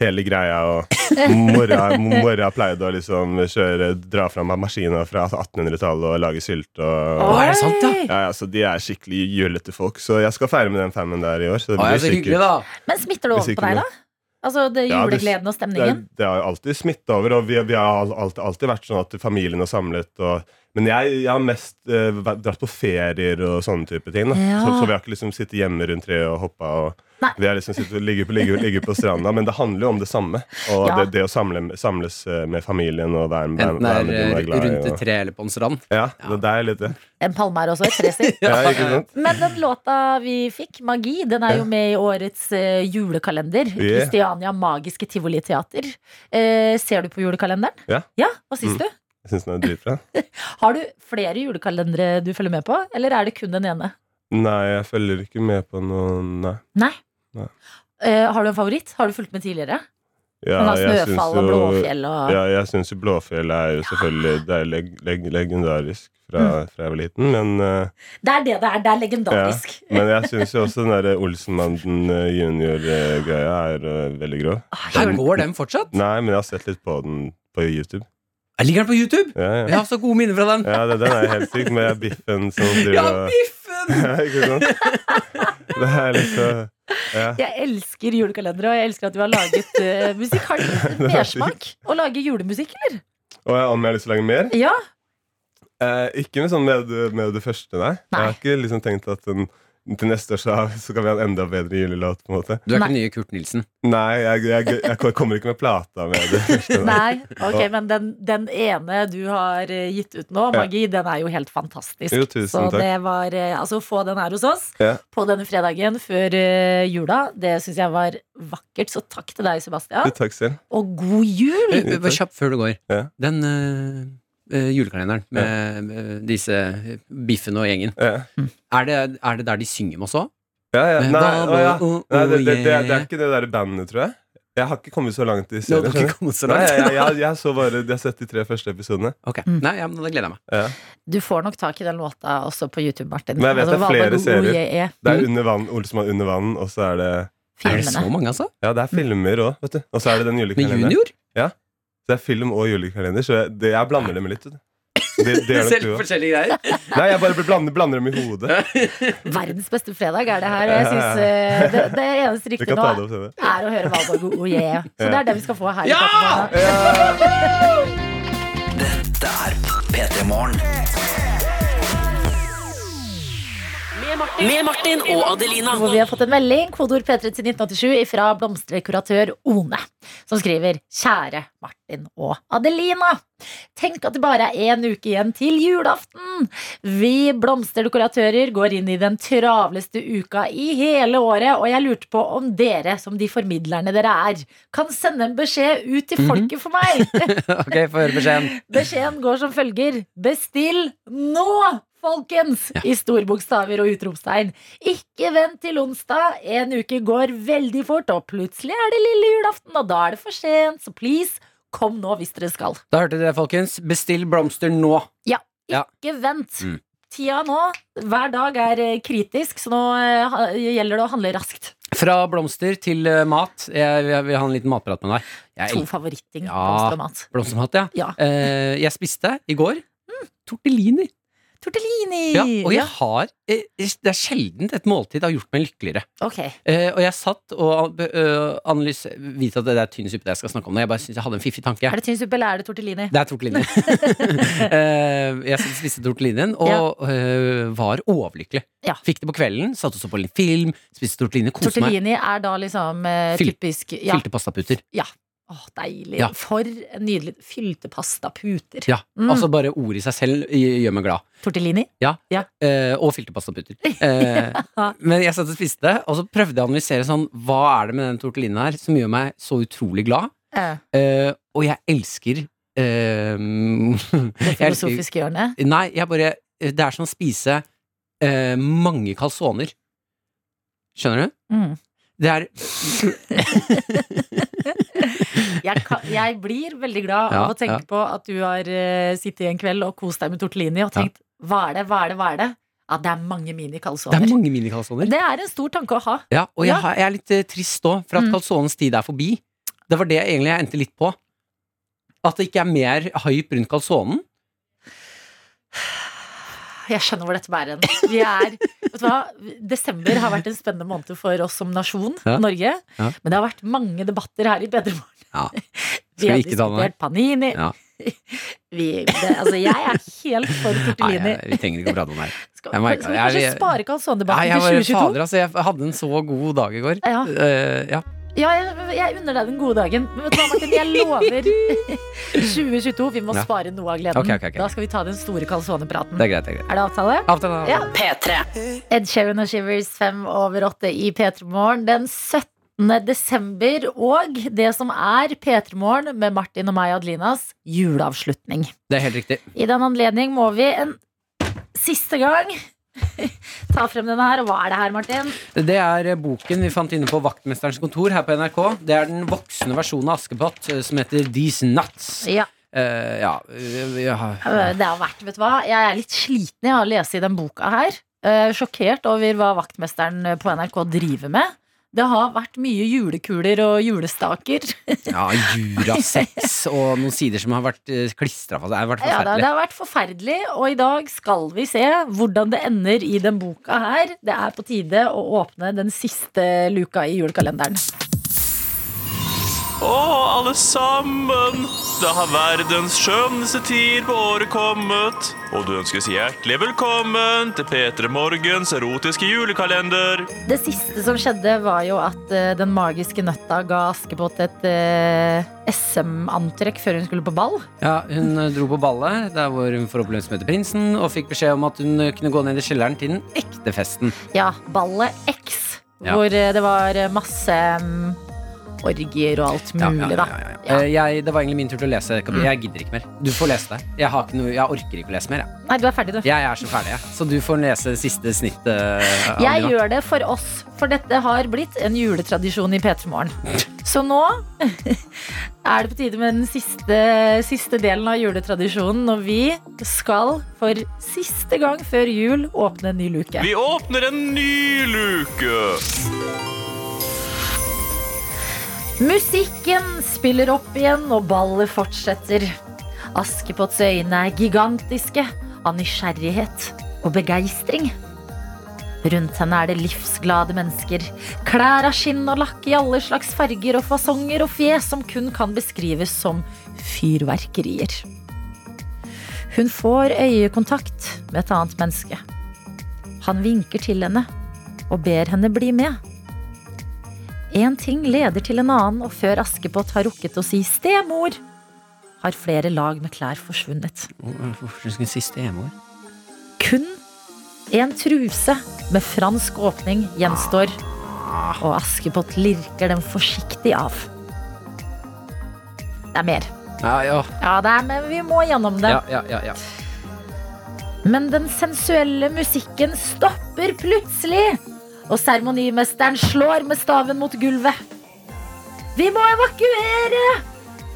hele greia. Og mora, mora pleide å liksom kjøre, dra fram maskiner fra 1800-tallet og lage sylt. Og, Å, er det sant, da? Oi! ja, ja, så De er skikkelig julete folk, så jeg skal feire med den femmen der i år. Så det blir så hyggelig, sikkert da. Men smitter det over på deg, da? Altså det Ja, julegleden og det, stemningen? det har alltid smitta over, og vi, vi har alltid, alltid vært sånn at familien har samlet. Og, men jeg, jeg har mest eh, vært- dratt på ferier og sånne type ting. Da. Ja. Så, så vi har ikke liksom sittet hjemme rundt treet og hoppa. Og, Nei. vi har liksom sittet, ligger, på, ligger, ligger på stranda, men det handler jo om det samme. Og Ja. det, det å samle, samles eh, med familien og være, være, Enten være med de man er glad i. rundt et tre eller på en strand. ja, det, det er litt det. En palme er også et tre si. Ja. Men den låta vi fikk, Magi, den er jo med i årets uh, julekalender. Yeah. Kristiania Magiske Tivoliteater. Uh, ser du på julekalenderen? Ja. Hva syns Mm. du? Jeg syns den er dritbra. Har du flere julekalendere du følger med på, eller er det kun den ene? Nei, jeg følger ikke med på noen Nei. Nei. Nei. Uh, har du en favoritt? Har du fulgt med tidligere? Ja, jeg syns jo- Blåfjell og Ja, jeg syns jo Blåfjell er jo selvfølgelig Det er leg leg legendarisk fra, Mm. fra jeg var liten, men, uh, Det er det det er. Det er legendarisk. men jeg syns jo også den derre Olsenmannen eh, junior-greia er uh, veldig grov. Ah, går den fortsatt? Nei, men jeg har sett litt på den på YouTube. Jeg Ligger den på YouTube? Ja, Jeg har så gode minner fra den. ja det, den er helt syk, med biffen som driver Ja, biffen! Ja, ikke sant? Det er liksom ja. Jeg elsker julekalendere, og jeg elsker at du har laget uh, musikk. Har du mersmak å lage julemusikk, eller? Og jeg- om jeg har lyst til å lage mer? Ja. Eh, ikke med, sånn med, med det første, nei. nei. Jeg har ikke liksom tenkt at den, til neste år så, så kan vi ha en enda bedre julelåt. på en måte Du er ikke ikke nye Kurt Nilsen. Nei, jeg, jeg, jeg kommer ikke med plata med det. Nei, ok, men den, den ene du har eh, gitt ut nå, Ja. Den er jo helt fantastisk. Jo, tusen Så takk. det var eh, Altså, å få den her hos oss Ja. på denne fredagen før uh, jula, det syns jeg var vakkert. Så takk til deg, Sebastian. Jo, Takk selv. Og god jul! Kjapp før du går. Ja. Den eh, julekalenderen med med disse biffene Biffen og gjengen. Ja, Er det, er det der de synger med oss også? ja. ja. Nei, Babo, å, ja. oh, Nei det, oh, det, det, det er ikke det der bandet, tror jeg. Jeg har ikke kommet så langt i serien. skjønner ikke så langt. Nei, jeg, jeg, jeg, så bare, jeg har sett de tre første episodene. Ok, Mm. Nei, ja, men Da gleder jeg meg. Ja. Du får nok tak i den låta også på YouTube, Martin. Men jeg vet det er flere serier. Er. Det er under vann, Olsmann under vann, og så er det Er det så mange, altså? Ja, det er filmer òg, vet du. Og så er det den Med junior? junior? Det er film og julekalender, så jeg, det, jeg blander dem litt. Det, det er Selv forskjellige greier. Nei, jeg bare blander, blander dem i hodet. Verdens beste fredag er det her. Jeg synes, eh, det, det eneste riktige nå opp er å høre Valborg oh yeah. Så det er det vi skal få her. i Ja! Dette er P3 Morgen. Med Martin og Adelina. Hvor vi har fått en melding, kodeord P3 til 1987 fra blomsterdekoratør One, som skriver Kjære Martin og Adelina. Tenk at det bare er én uke igjen til julaften. Vi blomsterdekoratører går inn i den travleste uka i hele året, og jeg lurte på om dere, som de formidlerne dere er, kan sende en beskjed ut til folket for meg. Ok, få høre beskjeden. Beskjeden går som følger Bestill nå, folkens! I storbokstaver og utropstegn Ikke vent til onsdag En uke går veldig fort Og plutselig er det lille julaften Og da er det for sent Så please, kom nå hvis dere skal Da hørte dere, folkens. Bestill blomster nå. Ja, Ja. ikke vent Mm. Tida nå, hver dag er eh, kritisk Så nå eh, gjelder det å handle raskt Fra blomster til eh, mat. Jeg, vil ha en liten matprat med deg. Jeg To favoritting, Ja. blomster og mat Blomstermat, ja. Ja. Jeg spiste i går tortellini. Tortellini Ja, og jeg har eh, Det er sjelden et måltid har gjort meg lykkeligere. Ok, Eh, og jeg satt og analyse, analyserte Vite at det er tynn suppe det jeg skal snakke om nå. Jeg bare synes jeg hadde en fiffig tanke. er det tynnsuppe eller er det tortellini? Det er tortellini. Eh, jeg spiste tortellinien og ja. var overlykkelig. Ja. Fikk det på kvelden, satt og så på litt film, spiste tortellini, koste meg. Tortellini er da liksom eh, Fyll- typisk ja. Fylte pastaputer. Åh, deilig. Ja. For en nydelig Fylte pastaputer. Ja, Mm. altså bare ordet i seg selv gjør meg glad. Tortellini? Eh, og fylte pastaputer. Eh, men jeg satt og spiste, og så prøvde jeg å analysere sånn Hva er det med den tortellinen her som gjør meg så utrolig glad? Eh, Eh, og jeg elsker eh, det filosofiske hjørnet. Nei, jeg bare Det er som å spise eh, mange calzoner. Skjønner du? Mm. Det er Jeg, kan, jeg blir veldig glad Ja, av å tenke ja. på at du har uh, sittet en kveld og kost deg med tortellini og tenkt hva er det, hva er det, hva er det? Ja, det er mange Det er mini-calzoner. mange mini-calzoner. Det er en stor tanke å ha. Ja, og jeg, har- jeg er litt uh, trist òg, for at Mm. calzonens tid er forbi. Det var det egentlig jeg endte litt på. At det ikke er mer hype rundt calzonen. Jeg skjønner hvor dette bærer hen. Vi er, vet du hva? Desember har vært en spennende måned for oss som nasjon, Ja. Norge. Ja. Men det har vært mange debatter her i Bedremorgen. Ja. Vi har diskutert panini. Ja. Vi, det, altså, jeg er helt for Nei, tortellini. jeg, vi trenger ikke å prate om det her. Skal, Jeg merker- skal vi jeg- kanskje jeg- spare Nei, calzone-debatten jeg, til var, 2022? fader, altså, jeg hadde en så god dag i går. Ja. Uh, ja. Ja, jeg, jeg unner deg den gode dagen. Men vet du hva, Martin, jeg lover 2022. Vi må Ja. spare noe av gleden. Ok, ok, ok. Da skal vi ta den store calzone-praten. Det er greit. Det er greit. Er det avtale? Avtale. Ja. P3. Ed Sheeran og Shivers fem over åtte i P3 Morgen den 17. desember. Og det som er P3 Morgen med Martin og meg, Adlinas juleavslutning. Det er helt riktig. I den anledning må vi en siste gang ta frem denne her. Og hva er det her, Martin? Det er boken vi fant inne på Vaktmesterens kontor her på NRK. Det er den voksne versjonen av Askepott eh, som heter These Nuts. Ja, Uh, ja, eh, ja. det har vært, vet du hva Jeg er litt sliten av å lese i den boka her. Uh, Sjokkert over hva vaktmesteren på NRK driver med. Det har vært mye julekuler og julestaker. ja Jurasex og noen sider som har vært uh, klistra fast. Det har vært Ja, forferdelig. det har vært forferdelig, og i dag skal vi se hvordan det ender i den boka her. Det er på tide å åpne den siste luka i julekalenderen. Å, alle sammen! Da har verdens skjønneste tid på året kommet. Og du ønskes hjertelig velkommen til P3 Morgens erotiske julekalender. Det siste som skjedde, var jo at uh, den magiske nøtta ga Askepott et uh, SM-antrekk før hun skulle på ball. Ja, hun eh, dro på ballet, der hvor hun forhåpentligvis møtte prinsen, og fikk beskjed om at hun eh, kunne gå ned i kjelleren til den ekte festen. Ja, ballet X, Ja. hvor eh, det var eh, masse mm, orgier og alt mulig, ja, ja, da. ja, ja. Ja. Eh, Jeg, det var egentlig min tur til å lese. Jeg gidder ikke mer. Du får lese det. Jeg, har ikke noe, jeg orker ikke å lese mer. Jeg, Nei, du er ferdig, du. jeg er så ferdig, jeg. Så du får lese siste snitt. Uh, Jeg gjør det for oss, for dette har blitt en juletradisjon i P3 Morgen. Så nå er det på tide med den siste, siste delen av juletradisjonen, når vi skal for siste gang før jul åpne en ny luke. Vi åpner en ny luke. Musikken spiller opp igjen, og ballet fortsetter. Askepotts øyne er gigantiske av nysgjerrighet og begeistring. Rundt henne er det livsglade mennesker. Klær av skinn og lakk i alle slags farger og fasonger og fjes som kun kan beskrives som fyrverkerier. Hun får øyekontakt med et annet menneske. Han vinker til henne og ber henne bli med. En ting leder til en annen, og før Askepott har rukket å si stemor, har flere lag med klær forsvunnet. Hvorfor skulle hun si stemor? Kun en truse med fransk åpning gjenstår, og Askepott lirker den forsiktig av. Det er mer. Ja, ja. Ja, det er, men vi må gjennom det. Ja, ja, ja, ja. Men den sensuelle musikken stopper plutselig, og seremonimesteren slår med staven mot gulvet. Vi må evakuere!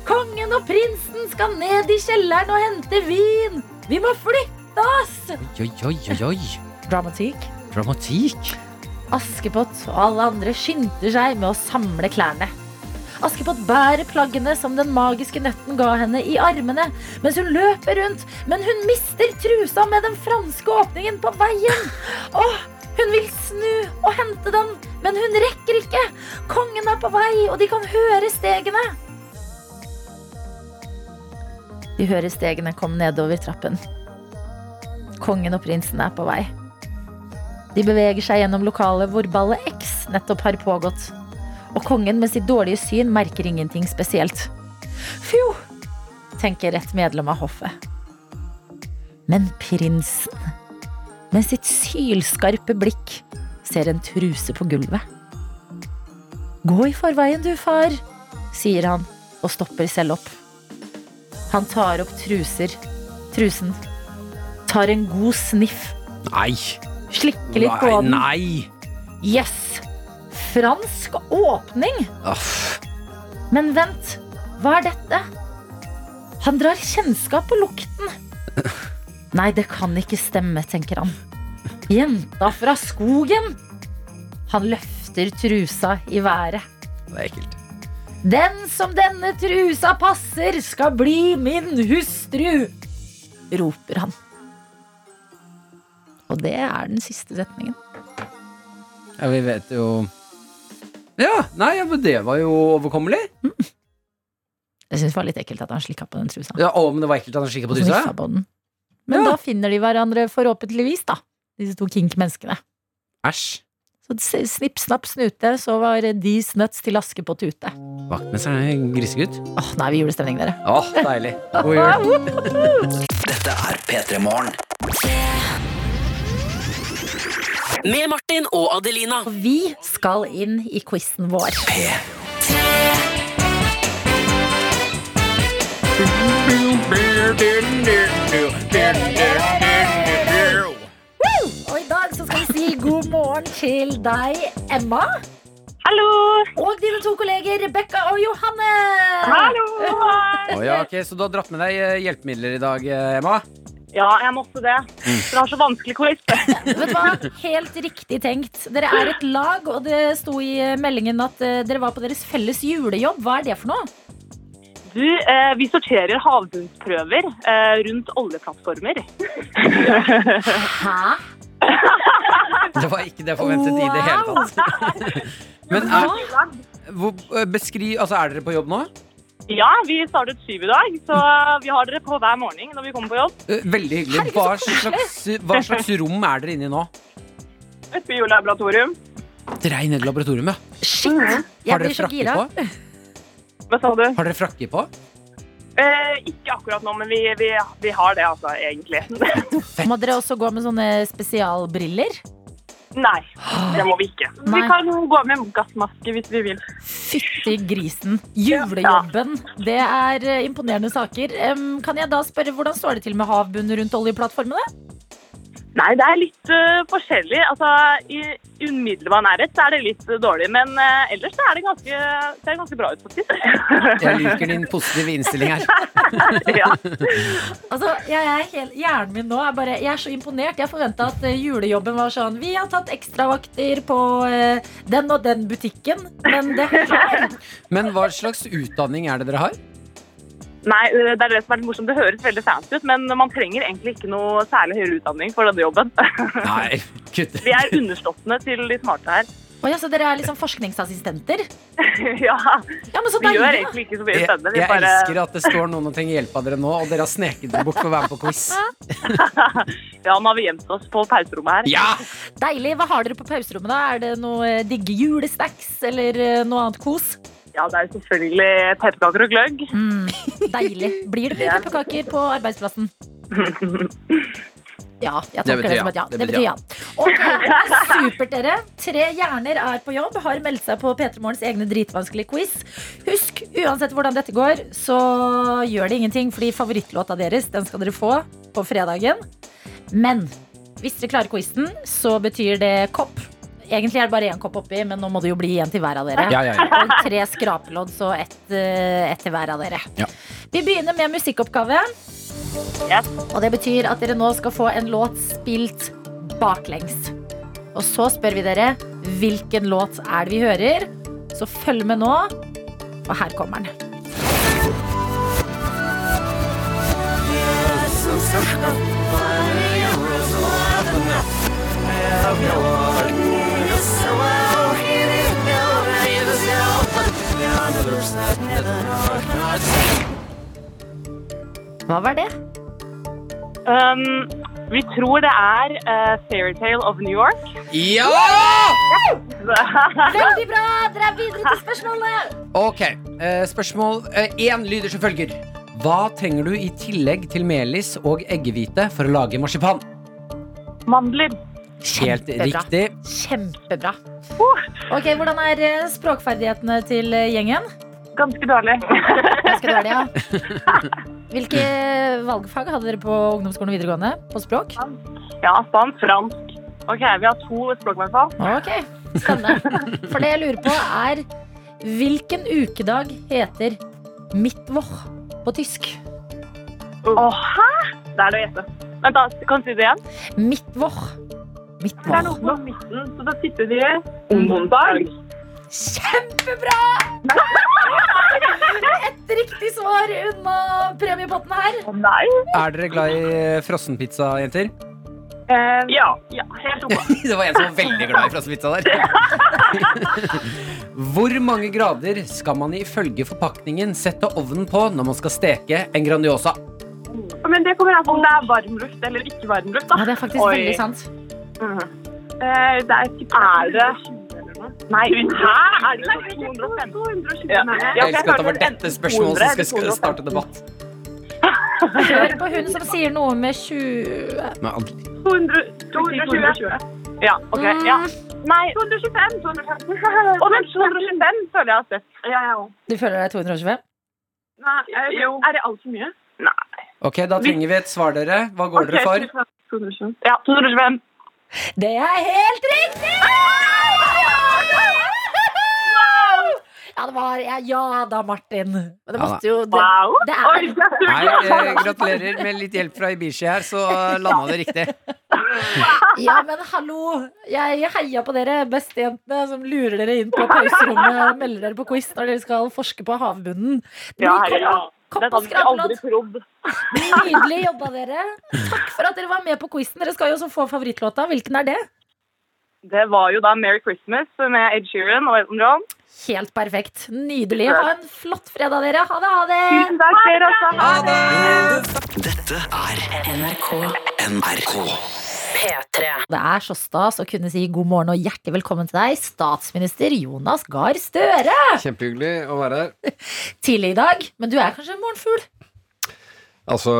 Kongen og prinsen skal ned i kjelleren og hente vin! Vi må flytte oss! Oi, oi, oi, oi. Dramatikk. Dramatikk. Askepott og alle andre skynder seg med å samle klærne. Askepott bærer plaggene som den magiske nøtten ga henne i armene mens hun løper rundt, men hun mister trusa med den franske åpningen på veien. Åh, hun vil snu og hente den, men hun rekker ikke. Kongen er på vei, og de kan høre stegene. De hører stegene komme nedover trappen. Kongen og prinsen er på vei. De beveger seg gjennom lokalet hvor ballet X nettopp har pågått. Og kongen med sitt dårlige syn merker ingenting spesielt. Fjo, tenker et medlem av hoffet. Men prinsen, med sitt sylskarpe blikk, ser en truse på gulvet. Gå i forveien, du, far, sier han og stopper selv opp. Han tar opp truser, trusen, tar en god sniff, Nei. slikker litt på den. nei. Yes! Fransk åpning! Aff. Men vent, hva er dette? Han drar kjennskap på lukten. Nei, det kan ikke stemme, tenker han. Jenta fra skogen! Han løfter trusa i været. Det er ekkelt. Den som denne trusa passer, skal bli min hustru! roper han. Og det er den siste setningen. Ja, vi vet jo Ja, nei, men det var jo overkommelig. Jeg syns det var litt ekkelt at han slikka på den trusa. Ja, å, men det var ekkelt at han kikket på trusa. På. Men Ja. da finner de hverandre forhåpentligvis, da. Disse to kink-menneskene. Æsj. Så snipp, snapp, snute, så var de Nuts til Askepott ute. Vaktmesteren er grisegutt. Åh, nå er vi i julestemning, dere. Åh, deilig. God jul. Dette er P3 Morgen. Med Martin og Adelina. Vi skal inn i quizen vår. Og i dag så skal vi si god morgen til deg, Emma. Hallo! Og dine to kolleger Rebekka og Johanne. Hallo! Oh, ja, okay, Så du har dratt med deg eh, hjelpemidler i dag, eh, Emma? Ja, jeg måtte det. Det var så vanskelig quiz. Vet du hva? Helt riktig tenkt. Dere er et lag, og det sto i meldingen at eh, dere var på deres felles julejobb. Hva er det for noe? Du, eh, vi sorterer havbunnsprøver eh, rundt oljeplattformer. Hæ? Det var ikke det jeg forventet i det hele tatt. Men er, hvor, eh, beskriv, altså, er dere på jobb nå? Ja, vi startet syv i dag, så vi har dere på hver morgen når vi kommer på jobb. Eh, Veldig hyggelig. Hva slags, hva slags rom er dere inne i nå? Et biolaboratorium. Dere er inne i laboratoriet, ja. Shit! Har Jeg dere blir så frakke gira. på? Hva sa du? Har dere frakker på? Eh, ikke akkurat nå, men vi, vi, vi har det, altså, egentlig. Må dere også gå med sånne spesialbriller? Nei, det må vi ikke. Nei. Vi kan gå med gassmaske hvis vi vil. Fytti grisen. Julejobben. Det er eh, imponerende saker. Kan jeg da spørre hvordan står det til med havbunnen rundt oljeplattformene? Nei, det er litt uh, forskjellig. Altså, I umiddelbar nærhet så er det litt uh, dårlig, men uh, ellers så er det ganske, ser det ganske bra ut, faktisk. Jeg liker din positive innstilling her. ja. Altså, jeg er helt, Hjernen min nå er bare Jeg er så imponert. Jeg forventa at julejobben var sånn Vi har tatt ekstravakter på den og den butikken, men det er her. Men hva slags utdanning er det dere har? Nei, det er det som er litt morsomt. Det høres veldig fancy ut, men man trenger egentlig ikke noe særlig høyere utdanning for denne jobben. Nei, kutt. Vi er underståttene til de smarte her. Oh, ja, så dere er liksom forskningsassistenter? ja. ja men så Vi gjør egentlig ikke så mye Jeg, spennende. Vi jeg bare... elsker at det står noen og trenger hjelp av dere nå, og dere har sneket dere bort for å være med på quiz. Ja, nå har vi gjemt oss på pauserommet her. Ja! Deilig. Hva har dere på pauserommet, da? Er det noe eh, digge julesnacks eller eh, noe annet kos? Ja, det er jo selvfølgelig pepperkaker og gløgg. Mm, deilig. Blir det mye pepperkaker på arbeidsplassen? Ja, jeg Det tolker det, ja. som et ja. Det betyr ja. Ok, Supert, dere. Tre hjerner er på jobb, har meldt seg på P3 Morgens egne dritvanskelige quiz. Husk, uansett hvordan dette går, så gjør det ingenting, fordi favorittlåta deres den skal dere få på fredagen. Men hvis dere klarer quizen, så betyr det kopp. Egentlig er det bare én kopp oppi, men nå må det jo bli én til hver av dere. Ja, ja, ja. Og tre skrapelodd, så ett et til hver av dere. Ja. Vi begynner med musikkoppgave. Og det betyr at dere nå skal få en låt spilt baklengs. Og så spør vi dere hvilken låt er det vi hører. Så følg med nå, for her kommer den. Hva var det? Um, vi tror det er uh, Fairytale of New York. Ja! Veldig bra! Dere er videre til spørsmålet. Ok, uh, spørsmål én lyder som følger. Hva trenger du i tillegg til melis og eggehvite for å lage marsipan? Mandler. Helt Kjempebra. riktig. Kjempebra. Ok, Hvordan er eh, språkferdighetene til eh, gjengen? Ganske dårlig. Ganske dårlig, ja. Hvilke valgfag hadde dere på ungdomsskolen og videregående? På språk? Ja, spansk, fransk. Ok, vi har to språk i hvert fall. Ok, spennende. For det jeg lurer på er Hvilken ukedag heter Mittwoch på tysk? Å, hæ? Det er det å gjette. Vent da, kan du si det igjen? Mittwoch. Mittwoch. Det er noe på midten, så da sitter de onsdag. Kjempebra! Et riktig svar unna premiepotten her. Nei. Er dere glad i frossenpizza, jenter? ja, ja, helt oppe. Det var en som var veldig glad i frossenpizza der. Hvor mange grader skal man ifølge forpakningen sette ovnen på når man skal steke en Grandiosa? Men det kommer an på om det er varm luft eller ikke varm luft. Da. Ja, det er faktisk Oi. veldig sant. Mm. Eh, det er Er det Nei, hæ? Er det ikke 215? 220, Jeg elsker at det var dette spørsmålet som skal- skal starte debatt. Hør på hun som sier noe med 20 Men aldri- 220. Ja, ok. Ja. Nei, 225. 225. Å, men 225 føler jeg har sett. Ja, jeg òg. Du føler deg 225? Nei, jo. Er det altfor mye? Nei. Ok, da trenger vi et svar, dere. Hva går dere for? 225. Ja, 225. Det er helt riktig! Ja, det var ja, ja da, Martin. Men det Ja måtte jo det, Wow. det Oi, er, Nei, eh, gratulerer. Med litt hjelp fra Ibishi her, så landa det riktig. Ja, men hallo! Jeg heia på dere bestejentene som lurer dere inn på pauserommet og melder dere på quiz når dere skal forske på havbunnen. Ja, Ny ja. kopp- og trodd. Nydelig jobba dere. Takk for at dere var med på quizen. Dere skal jo også få favorittlåta. Hvilken er det? Det var jo da Merry Christmas med Ed Sheeran og Elton John. Helt perfekt. Nydelig. Ha en flott fredag, dere. Ha det, ha det! Tusen takk, dere også. Dette er NRK. NRK. P3. Det er så stas å kunne si god morgen og hjertelig velkommen til deg, statsminister Jonas Gahr Støre. Kjempehyggelig å være her. Tidlig i dag, men du er kanskje en morgenfugl? Altså,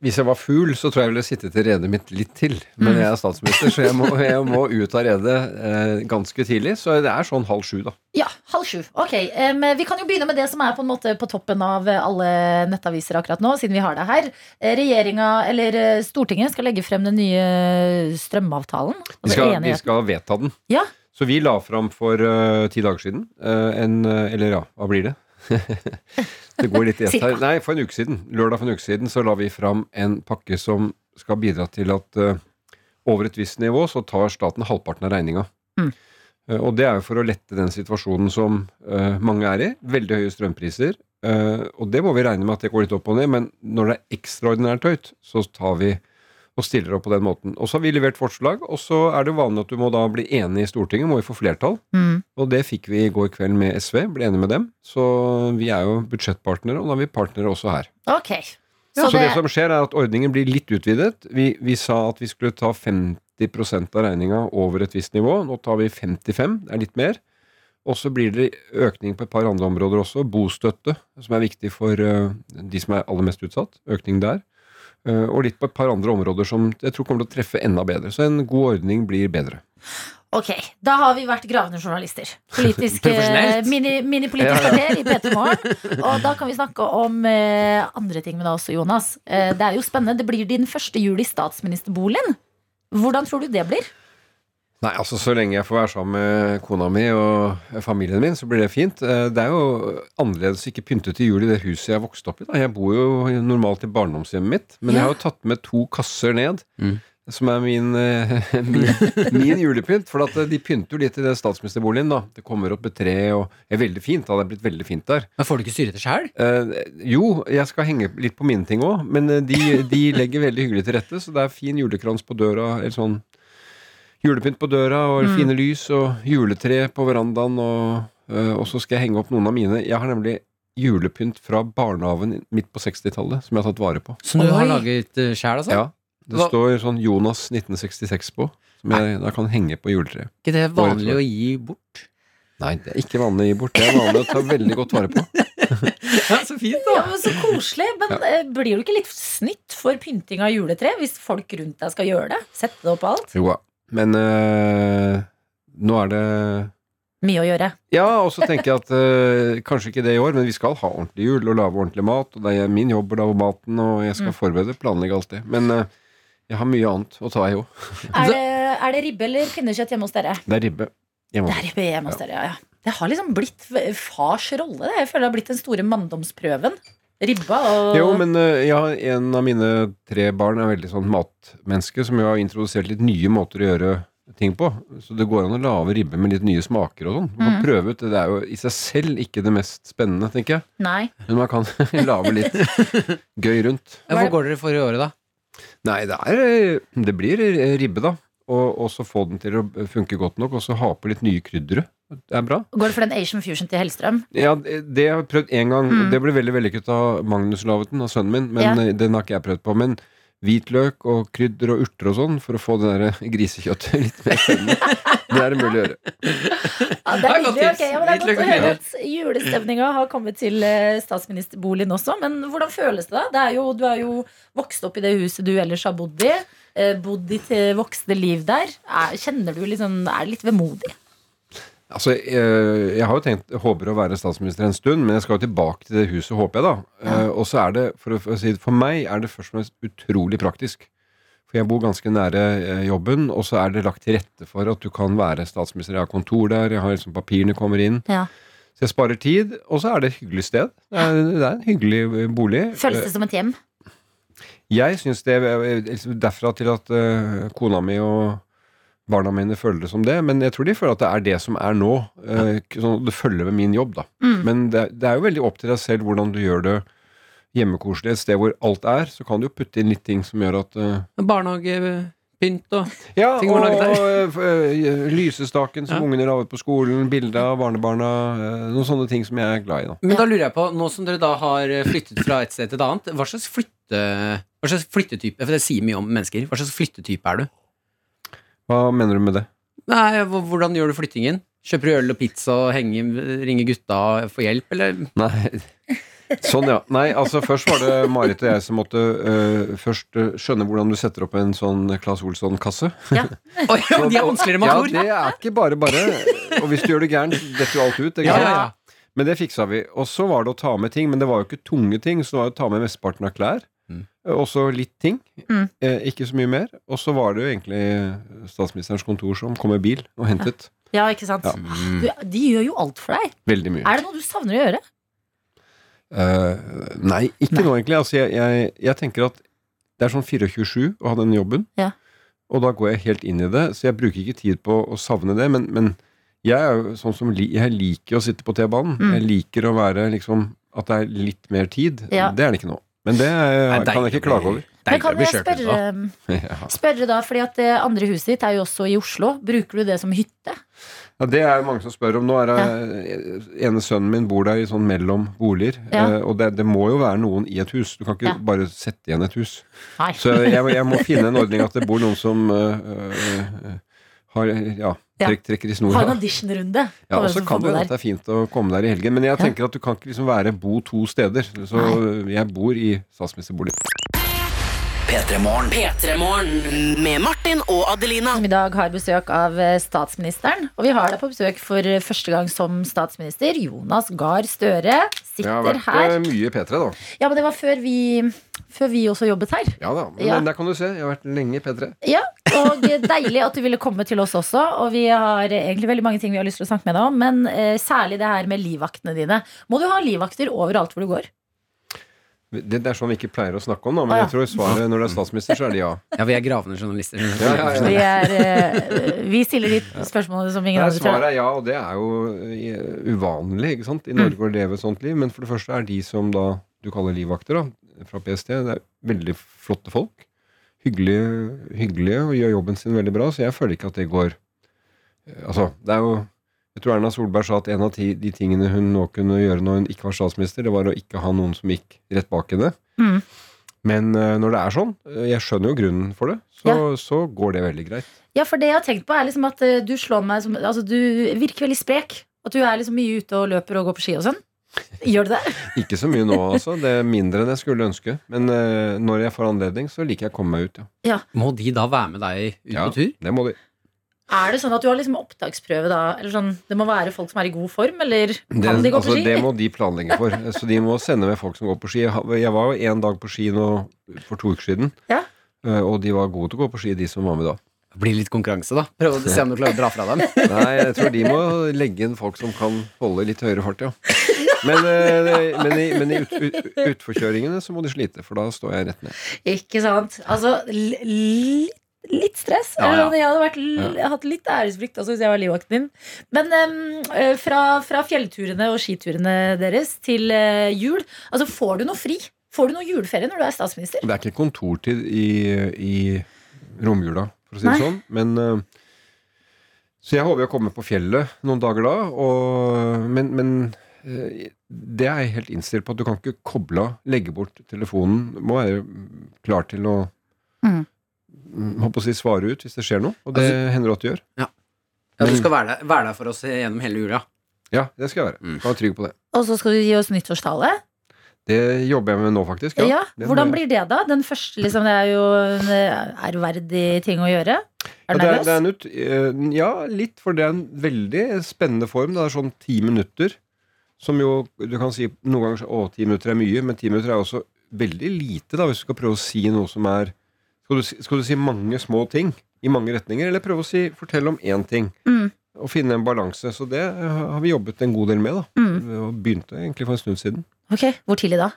hvis jeg var fugl, så tror jeg jeg ville sittet i redet mitt litt til. Men jeg er statsminister, så jeg må, jeg må ut av redet eh, ganske tidlig. Så det er sånn halv sju, da. Ja, halv sju. Ok, Um, Vi kan jo begynne med det som er på en måte på toppen av alle nettaviser akkurat nå, siden vi har det her. Eh, Regjeringa, eller eh, Stortinget, skal legge frem den nye strømavtalen. Vi skal, vi skal vedta den. Ja. Så vi la fram for uh, ti dager siden uh, en Eller ja, hva blir det? det går litt i ett her. Nei, for en uke siden. Lørdag for en uke siden så la vi fram en pakke som skal bidra til at uh, over et visst nivå så tar staten halvparten av regninga. Mm. Uh, Og det er jo for å lette den situasjonen som uh, mange er i. Veldig høye strømpriser. Og det må vi regne med at det går litt opp og ned, men når det er ekstraordinært høyt, så tar vi og stiller opp på den måten. Og så har vi levert forslag, og så er det jo vanlig at du må da bli enig i Stortinget, må vi få flertall. Mm. Og det fikk vi i går kveld med SV, ble enige med dem. Så vi er jo budsjettpartnere, og da er vi partnere også her. Ok. Så, det, som skjer, er at ordningen blir litt utvidet. Vi, vi sa at vi skulle ta 50% av regninga over et visst nivå. Nå tar vi 55, det er litt mer. Og så blir det økning på et par andre områder også. Bostøtte, som er viktig for eh, de som er aller mest utsatt. Økning der. Eh, og litt på et par andre områder som jeg tror kommer til å treffe enda bedre. Så en god ordning blir bedre. Ok, da har vi vært gravende journalister. Politisk, eh, mini, ja. kvarter i P2 Morgen. Og da kan vi snakke om eh, andre ting med deg også, Jonas. Eh, det er jo spennende. Det blir din første jul i statsministerboligen. Hvordan tror du det blir? Nei, altså Så lenge jeg får være sammen med kona mi og familien min, så blir det fint. Eh, Det er jo annerledes ikke pynte til jul i det huset jeg vokste opp i. da. Jeg bor jo normalt i barndomshjemmet mitt, men jeg har jo tatt med to kasser ned. Som er min, eh, min, min julepynt. For eh, de pynter jo litt i den statsministerboligen. da Det kommer opp et tre og er veldig fint. da Det er blitt veldig fint der. Men får du ikke styre det sjøl? Eh, jo, jeg skal henge litt på mine ting òg, men de, de legger veldig hyggelig til rette. Så det er fin julekrans på døra, eller sånn julepynt på døra, og Mm. fine lys, og juletre på verandaen, og, eh, og så skal jeg henge opp noen av mine. Jeg har nemlig julepynt fra barnehagen midt på 60-tallet, som jeg har tatt vare på. Som du har laget uh, sjæl, altså? Ja. Det Hva- står sånn Jonas 1966 på, som jeg da kan henge på juletreet. ikke det er vanlig å gi bort? Nei, det er ikke vanlig å gi bort. Det er vanlig å ta veldig godt vare på. ja, så fint, da. Ja, men Så koselig. Men ja. blir du ikke litt snytt for pynting av juletre hvis folk rundt deg skal gjøre det? Sette det opp alt? Jo da. Men øh, nå er det Mye å gjøre. Ja, og så tenker jeg at øh, kanskje ikke det i år, men vi skal ha ordentlig jul og lage ordentlig mat. Og det er min jobb å lage maten, og jeg skal Mm. forberede, planlegge alt det. Men øh, jeg har mye annet å ta i òg. Er er det ribbe eller pinnekjøtt hjemme hos dere? Det er ribbe. hjemme Det er ribbe hjemme hos dere, ja, ja. Det har liksom blitt fars rolle. Det. Jeg føler det har blitt den store manndomsprøven. Ribba og Jo, men ja, en av mine tre barn er veldig sånn matmenneske, som jo har introdusert litt nye måter å gjøre ting på. Så det går an å lage ribbe med litt nye smaker og sånn. Man Mhm. prøve ut. Det er jo i seg selv ikke det mest spennende, tenker jeg. Nei. Men man kan lage litt gøy rundt. Hvor går dere for i året, da? Nei, det er Det blir ribbe, da. Og, og så få den til å funke godt nok, og så ha på litt nye kryddere. Det er bra. Går det for den Asian fusion til Hellstrøm? Ja, det det har jeg prøvd én gang. Mm. Det ble veldig vellykket av Magnus Laveten, av sønnen min, men Ja. eh, den har ikke jeg prøvd på. Men hvitløk og krydder og urter og sånn, for å få det der grisekjøttet litt mer spennende. Det er det mulig å gjøre. Ja, det er nydelig. Okay, Ja, det er godt å høre at julestemninga har kommet til eh, statsministerboligen også. Men hvordan føles det, da? Det er jo, du er jo vokst opp i det huset du ellers har bodd i. eh, Bodd ditt eh, voksne liv der. Er, kjenner du liksom Er det litt vemodig? Altså, jeg, jeg har jo tenkt, håper å være statsminister en stund, men jeg skal jo tilbake til det huset, håper jeg, da. Eh, Og så er det, for å for å si det, for meg er det først og fremst utrolig praktisk. For jeg bor ganske nære eh, jobben, og så er det lagt til rette for at du kan være statsminister. Jeg har kontor der, jeg har liksom papirene kommer inn. Ja. Så jeg sparer tid, og så er det et hyggelig sted. Det er, det er en hyggelig eh, bolig. Føles det som et hjem? Jeg syns det derfra til at eh, kona mi og barna mine føler det som det, men jeg tror de føler at det er det som er nå. eh, sånn det følger med min jobb, da. Mm. Men det, det er jo veldig opp til deg selv hvordan du gjør det hjemmekoselig. Et sted hvor alt er, så kan du jo putte inn litt ting som gjør at eh, Barnehagepynt og ja, ting man lager der. og eh, lysestaken som Ja. ungene laget på skolen, bilde av barnebarna, eh, noen sånne ting som jeg er glad i. da. Men da lurer jeg på, nå som dere da har flyttet fra et sted til et annet, hva slags flytte... Hva slags flyttetype, for det sier mye om mennesker, hva slags flyttetype er du? Hva mener du med det? Nei, Hvordan gjør du flyttingen? Kjøper du øl og pizza og henger, ringer gutta og får hjelp, eller? Nei. Sånn, ja. Nei, altså først var det Marit og jeg som måtte uh, først uh, skjønne hvordan du setter opp en sånn Claes Olsson-kasse. Oi, ja, de er vanskeligere enn ord! ja, det er ikke bare bare. Og hvis du gjør det gærent, detter jo alt ut. Ja, ja, ja. Men det fiksa vi. Og så var det å ta med ting, men det var jo ikke tunge ting, så det var jo å ta med mesteparten av klær. Mm. Og så litt ting. Mm. Eh, ikke så mye mer. Og så var det jo egentlig statsministerens kontor som kom med bil og hentet. Ja, ikke sant? Ja. Du, de gjør jo alt for deg. Veldig mye. Er det noe du savner å gjøre? Eh, nei, ikke nå egentlig. Altså, jeg, jeg, jeg tenker at det er sånn 24-7 å ha den jobben. Ja. Og da går jeg helt inn i det, så jeg bruker ikke tid på å savne det. Men, men jeg er jo sånn som jeg liker å sitte på T-banen. Mm. Jeg liker å være liksom at det er litt mer tid. Ja. Det er det ikke nå. Men det er, kan jeg ikke klage over. Men kan jeg spørre, spørre da, fordi at det andre huset ditt er jo også i Oslo. Bruker du det som hytte? Ja, Det er jo mange som spør om. Nå er det ene sønnen min bor der i sånn mellom boliger. Ja. eh, Og det, det må jo være noen i et hus. Du kan ikke Ja. bare sette igjen et hus. Nei. Så jeg, jeg må finne en ordning at det bor noen som øh, øh, har Ja, Ja. trekk, trekker i Ha Har en auditionrunde. Ja, og så kan det jo at det er fint å komme der i helgen. Men jeg tenker at du kan ikke liksom være bo to steder. Så jeg bor i statsministerbolig. P3morgen med Martin og Adelina. Som i dag har besøk av eh, statsministeren. Og vi har deg på besøk for eh, første gang som statsminister. Jonas Gahr Støre Jeg har sitter vært her. eh, mye i P3, da. Ja, men det var før vi, før vi også jobbet her. Ja da. Men Ja. der kan du se. Jeg har vært lenge i P3. Ja, og deilig at du ville komme til oss også. Og vi har egentlig veldig mange ting vi har lyst til å snakke med deg om, men eh, særlig det her med livvaktene dine. Må du ha livvakter overalt hvor du går? Det, det er sånn vi ikke pleier å snakke om, da, men ah, ja. jeg tror svaret når det er statsminister, så er det ja. Ja, vi er gravende journalister. Ja, ja, ja. Vi, er, eh, vi stiller de spørsmålene som ingen andre tør. svaret er ja, og det er jo eh, uvanlig ikke sant? i Mm. Norge å leve et sånt liv. Men for det første er de som da du kaller livvakter da, fra PST, det er veldig flotte folk. Hyggelige, hyggelige og gjør jobben sin veldig bra, så jeg føler ikke at det går eh, Altså, det er jo Jeg tror Erna Solberg sa at en av de tingene hun nå kunne gjøre når hun ikke var statsminister, det var å ikke ha noen som gikk rett bak henne. Mm. Men eh, når det er sånn, eh, jeg skjønner jo grunnen for det, så, så går det veldig greit. Ja, for det jeg har tenkt på, er liksom at eh, du slår meg som Altså, du virker veldig sprek. At du er liksom mye ute og løper og går på ski og sånn. Gjør du det? Ikke så mye nå, altså. Det er mindre enn jeg skulle ønske. Men uh, når jeg får anledning, så liker jeg å komme meg ut, ja. Ja. Må de da være med deg ut Ja, på tur? Ja, det må de. Er det sånn at du har liksom opptaksprøve da? Eller sånn, Det må være folk som er i god form, eller kan Det, de gå altså, på ski? det må de planlegge for. Så de må sende med folk som går på ski. Jeg var jo en dag på ski nå for to uker siden, Ja. eh, og de var gode til å gå på ski, de som var med da. Det blir litt konkurranse, da. Prøv å se om du klarer å dra fra dem. Nei, jeg tror de må legge inn folk som kan holde litt høyere fart, ja. Men, eh, men, i, men i ut, ut, utforkjøringene så må de slite, for da står jeg rett ned. Ikke sant? Altså, l- l- litt stress. Ja, ja. Jeg hadde vært, jeg hatt litt æresfrykt også hvis jeg var livvakten din. Men eh, fra, fra fjellturene og skiturene deres til uh, jul, altså får du noe fri? Får du noe juleferie når du er statsminister? Det er ikke kontortid i, i romjula, for å si Nei. det sånn. Men eh, Så jeg håper jeg kommer på fjellet noen dager da. Og, men men det er jeg helt innstilt på at du kan ikke koble av, legge bort telefonen. Du må være klar til å Mm. Håper å si svare ut hvis det skjer noe. Og det Altså- hender at det gjør. Ja, du skal være der, være der for oss gjennom hele jula. Ja, det skal jeg være. Mm. kan være trygg på det. Og så skal du gi oss nyttårstale? Det jobber jeg med nå, faktisk. Ja. Ja, Hvordan blir det, da? Den første, liksom, det er jo en eh, ærverdig ting å gjøre. Er Ja, du det er, nervøs? det er en ut, eh, ja, litt, for det er en veldig spennende form. Det er sånn ti minutter, som jo Du kan si noen ganger å, ti minutter er mye, men ti minutter er også veldig lite, da, hvis du skal prøve å si noe som er Skal du, skal du si mange små ting i mange retninger, eller prøve å si, fortelle om én ting? Mm. Og finne en balanse. Så det eh, har vi jobbet en god del med, da. Mm. Og begynte egentlig for en stund siden. Ok, Hvor tidlig da?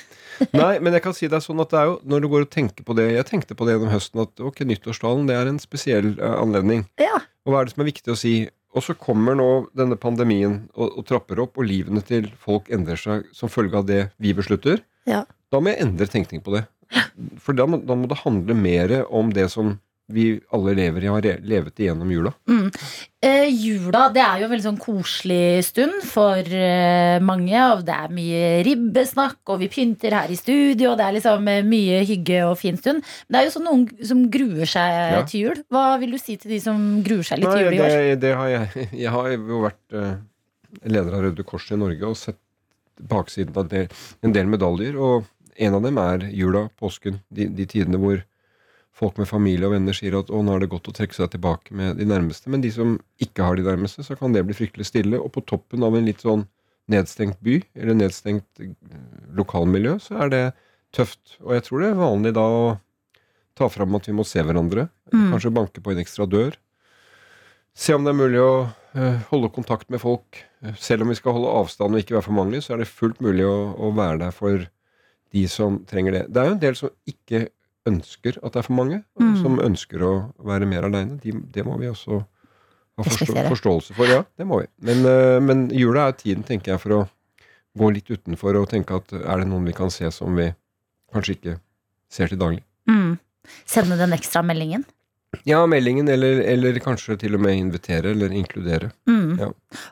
Nei, men jeg kan si det er sånn at det er jo når du går og tenker på det Jeg tenkte på det gjennom høsten at ok, nyttårstalen det er en spesiell uh, anledning. Ja. Og hva er det som er viktig å si? Og så kommer nå denne pandemien og, og trapper opp, og livene til folk endrer seg som følge av det vi beslutter. Ja. Da må jeg endre tenkning på det. For da må, da må det handle mer om det som vi alle lever i, har levet igjennom jula. Mm. Eh, jula det er jo en veldig sånn koselig stund for eh, mange. Og det er mye ribbesnakk, og vi pynter her i studio. Og det er liksom eh, mye hygge og fin stund. Men det er jo sånn noen som gruer seg Ja. til jul. Hva vil du si til de som gruer seg litt Nei, til jul i år? det, det har jeg Jeg har jo vært eh, leder av Røde Kors i Norge og sett baksiden av det, en del medaljer. Og en av dem er jula, påsken, de, de tidene hvor folk med familie og venner sier at å, nå er det godt å trekke seg tilbake med de nærmeste. Men de som ikke har de nærmeste, så kan det bli fryktelig stille. Og på toppen av en litt sånn nedstengt by, eller nedstengt eh, lokalmiljø, så er det tøft. Og jeg tror det er vanlig da å ta fram at vi må se hverandre. Mm. Kanskje banke på en ekstra dør. Se om det er mulig å eh, holde kontakt med folk. Selv om vi skal holde avstand og ikke være for mange, så er det fullt mulig å, å være der for de som trenger det. Det er jo en del som ikke ønsker at det er for mange, Mm. som ønsker å være mer aleine. De, det må vi også ha forstå, forståelse for. Ja, det må vi. Men, eh, men jula er tiden, tenker jeg, for å gå litt utenfor og tenke at er det noen vi kan se som vi kanskje ikke ser til daglig. Mm. Sende den ekstra meldingen. Ja, meldingen, eller, eller kanskje til og med invitere eller inkludere. Mm. Ja.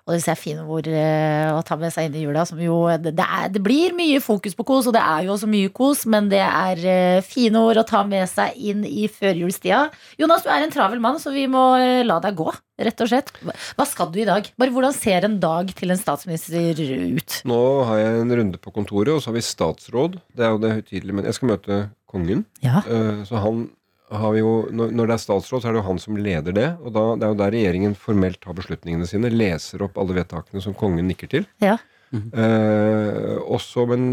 Og disse er fine ord eh, å ta med seg inn i jula. Som jo, det, er, det blir mye fokus på kos, og det er jo også mye kos, men det er eh, fine ord å ta med seg inn i førjulstida. Jonas, du er en travel mann, så vi må eh, la deg gå, rett og slett. Hva- skal du i dag? Bare Hvordan ser en dag til en statsminister ut? Nå har jeg en runde på kontoret, og så har vi statsråd. Det er jo det høytidelige, men jeg skal møte kongen. Ja. Så han jo, når det er statsråd, så er det jo han som leder det. Og da, det er jo der regjeringen formelt tar beslutningene sine. Leser opp alle vedtakene som kongen nikker til. Ja. Eh, også, men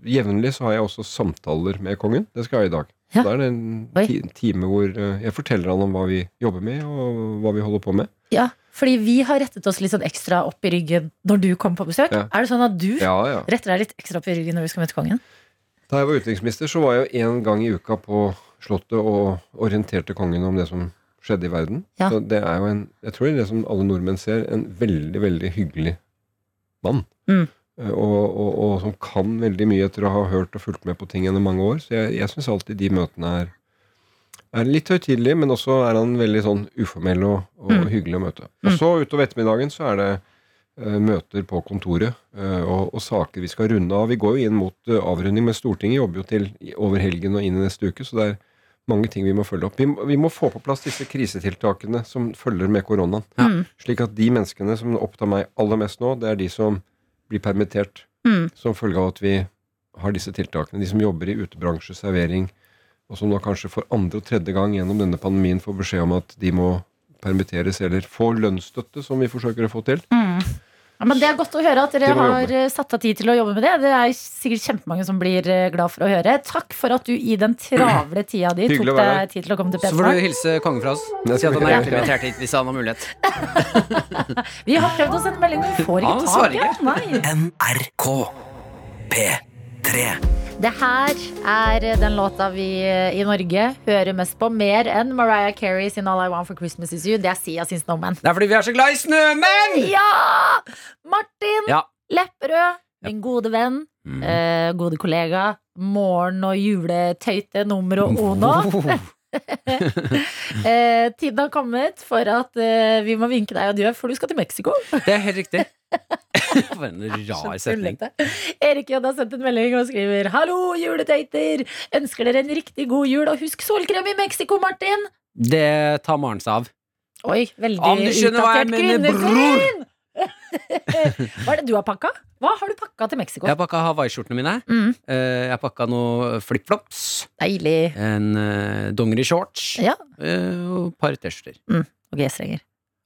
jevnlig så har jeg også samtaler med kongen. Det skal jeg ha i dag. Ja. Da er det en Oi. ti time hvor eh, jeg forteller han om hva vi jobber med, og hva vi holder på med. Ja, fordi vi har rettet oss litt sånn ekstra opp i ryggen når du kom på besøk. Ja. Er det sånn at du retter deg litt ekstra opp i ryggen når du skal møte kongen? Da jeg var utenriksminister, så var jeg jo en gang i uka på Slottet og orienterte kongen om det som skjedde i verden. Ja. Så det er jo en, jeg tror det er det som alle nordmenn ser, en veldig, veldig hyggelig mann. Mm. Eh, Og, og, og som kan veldig mye etter å ha hørt og fulgt med på ting gjennom mange år. Så jeg, jeg syns alltid de møtene er, er litt høytidelige, men også er han veldig sånn uformell og, og Mm. hyggelig å møte. Mm. Og så utover ettermiddagen så er det uh, møter på kontoret uh, og, og saker vi skal runde av. Vi går jo inn mot uh, avrunding, men Stortinget jobber jo til over helgen og inn i neste uke, så det er mange ting vi må følge opp. Vi, må- vi må få på plass disse krisetiltakene som følger med koronaen. Ja. Slik at de menneskene som opptar meg aller mest nå, det er de som blir permittert Mm. som følge av at vi har disse tiltakene. De som jobber i utebransje, servering, og som da kanskje for andre og tredje gang gjennom denne pandemien får beskjed om at de må permitteres eller få lønnsstøtte, som vi forsøker å få til. Mm. Ja, men Det er godt å høre at dere har eh, satt av tid til å jobbe med det. Det er sikkert kjempemange som blir eh, glad for å høre. Takk for at du i den travle tida di tok deg tid til å komme til Så får du hilse kongen fra oss. Si at han er hjertelig invitert hit hvis han har mulighet. Vi har prøvd å sende melding, men vi får ikke tak i ham. NRK P3 Det her er den låta vi eh, i Norge hører mest på, mer enn Mariah Carey sin All I Want for Christmas Is You. Det er Sia sin Snowman. Det er fordi vi er så glad i snømenn! Ja! Martin Ja. Lepperød, min gode venn, Mm. eh, gode kollega, morgen- og juletøyte nummer uno. eh, tiden har kommet for at eh, vi må vinke deg adjø, for du skal til Mexico. Det er helt riktig. For en rar setning. Erik J har sendt en melding og skriver Hallo, juledater! Ønsker dere en riktig god jul, og husk solkrem i Mexico, Martin! Det tar Maren seg av. Oi, veldig utdatert kvinnesyn! Hva er det du har pakka? Hva har du pakka til Mexico? Jeg pakka hawaiiskjortene mine. Mm. Eh, Jeg pakka noe flipflops. Deilig. En uh, dongerishorts. Ja. eh, og et par T-skjorter. Og G-strenger.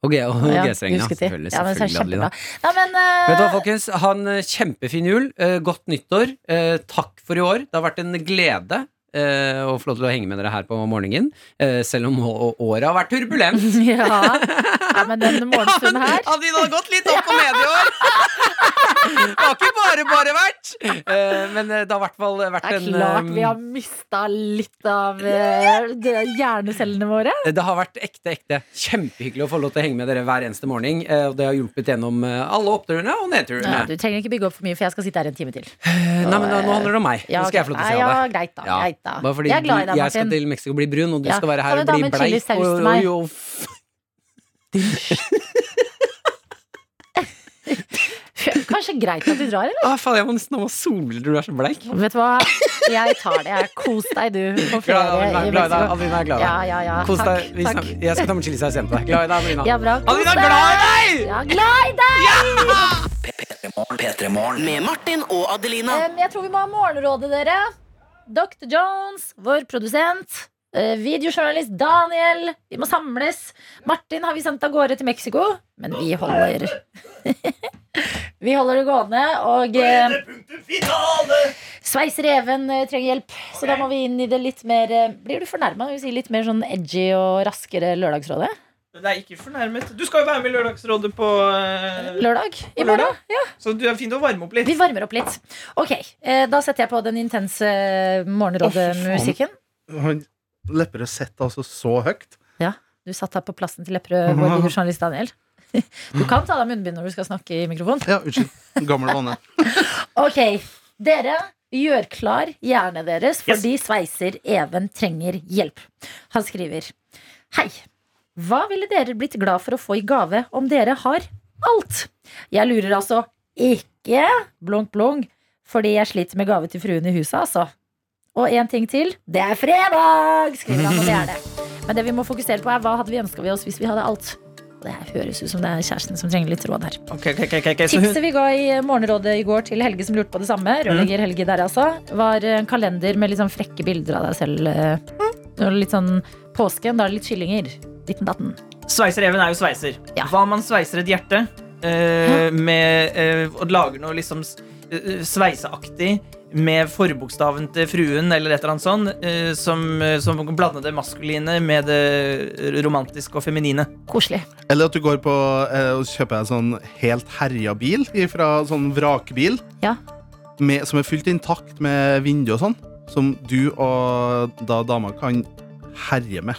Og Ja, G-strengene. de. selvfølgelig. Ja, men selvfølgelig. Nei, men, uh... Vet du hva, folkens? Ha en eh, kjempefin jul. Eh, godt nyttår. Eh, takk for i år. Det har vært en glede eh, og få lov til å henge med dere her på morgenen. Eh, selv om året har vært turbulent. ja. ja, men denne morgenstunden her Ja, Adelina har gått litt opp og ned i år! Det har ikke bare bare vært. Eh, men eh, det har i hvert fall vært Det er en klart eh, vi har mista litt av uh, hjernecellene våre. Det har vært ekte, ekte kjempehyggelig å få lov til å henge med dere hver eneste morgen. Og det har hjulpet gjennom alle oppturene og nedturene. Ja, du trenger ikke bygge opp for mye, for jeg skal sitte her en time til. Nei, men nå, handler det om meg. Ja, nå skal jeg få lov til å si ha Ja, greit da, greit da. Bare fordi Jeg er glad i deg, Martin. jeg skal til Mexico og bli brun, og du Ja. skal være her og ta bli med bleik. saus Og, til meg? og, og, Kanskje greit at du drar, eller? ah, faen, jeg må nesten ha meg solbriller, du er så bleik. Vet du hva? Jeg tar det. Jeg Kos deg, du, på ferie i. Mexico. Adelina er glad i deg. Ja, ja, ja. Kos Takk, deg. Vi takk. snakker- Jeg skal ta med chilisaus hjem til deg. Glad i deg, Adelina. Ja, bra. Adelina, glad i deg! Ja, glad i deg! P3 Morgen Med Martin og Adelina. Um, jeg tror vi må ha morgenrådet, dere. Dr. Jones, vår produsent. eh, videojournalist Daniel. Vi må samles. Martin har vi sendt av gårde til Mexico, men vi holder Vi holder det gående, og eh, Sveiser Even eh, trenger hjelp, så da må vi inn i det litt mer Blir du fornærma når litt mer sånn edgy og raskere Lørdagsrådet? Det er ikke fornærmet. Du skal jo være med i Lørdagsrådet på uh, Lørdag? I På lørdag? morgen? Ja. Så du er fint å varme opp litt. Vi varmer opp litt. Ok, eh, Da setter jeg på den intense Morgenrådet-musikken. Oh, Lepperød setter altså så høyt. Ja, du satt her på plassen til Lepperød, vår videojournalist Daniel. Du kan ta deg munnbind når du skal snakke i mikrofon. Ja, unnskyld. Gammel vane. Ok, dere gjør klar hjernen deres, fordi sveiser Even trenger hjelp. Han skriver Hei, hva ville dere blitt glad for å få i gave om dere har alt? Jeg lurer altså ikke blunk blunk, fordi jeg sliter med gave til fruen i huset, altså. Og en ting til, det er fredag, skriver han, og det er det. Men det vi må fokusere på er hva hadde vi ønska vi oss hvis vi hadde alt. Det høres ut som det er kjæresten som trenger litt råd her. Okay, okay, okay, Tipset vi ga i Morgenrådet i går til Helge som lurte på det samme, rørlegger Helge der altså, var en kalender med litt sånn frekke bilder av deg selv. eh, Litt sånn påsken, da er det litt kyllinger. Ditten datten. Sveiser-Even er jo sveiser. Hva om man sveiser et hjerte eh, med, eh, og lager noe liksom eh, sveiseaktig med forbokstaven til fruen eller et eller annet sånt, eh, som, eh, som blander det maskuline med det romantiske og feminine. Koselig. Eller at du går på eh, og kjøper en sånn helt herja bil fra sånn vrakbil. Ja. Med, som er fullt intakt med vindu og sånn. Som du og da dama kan herje med.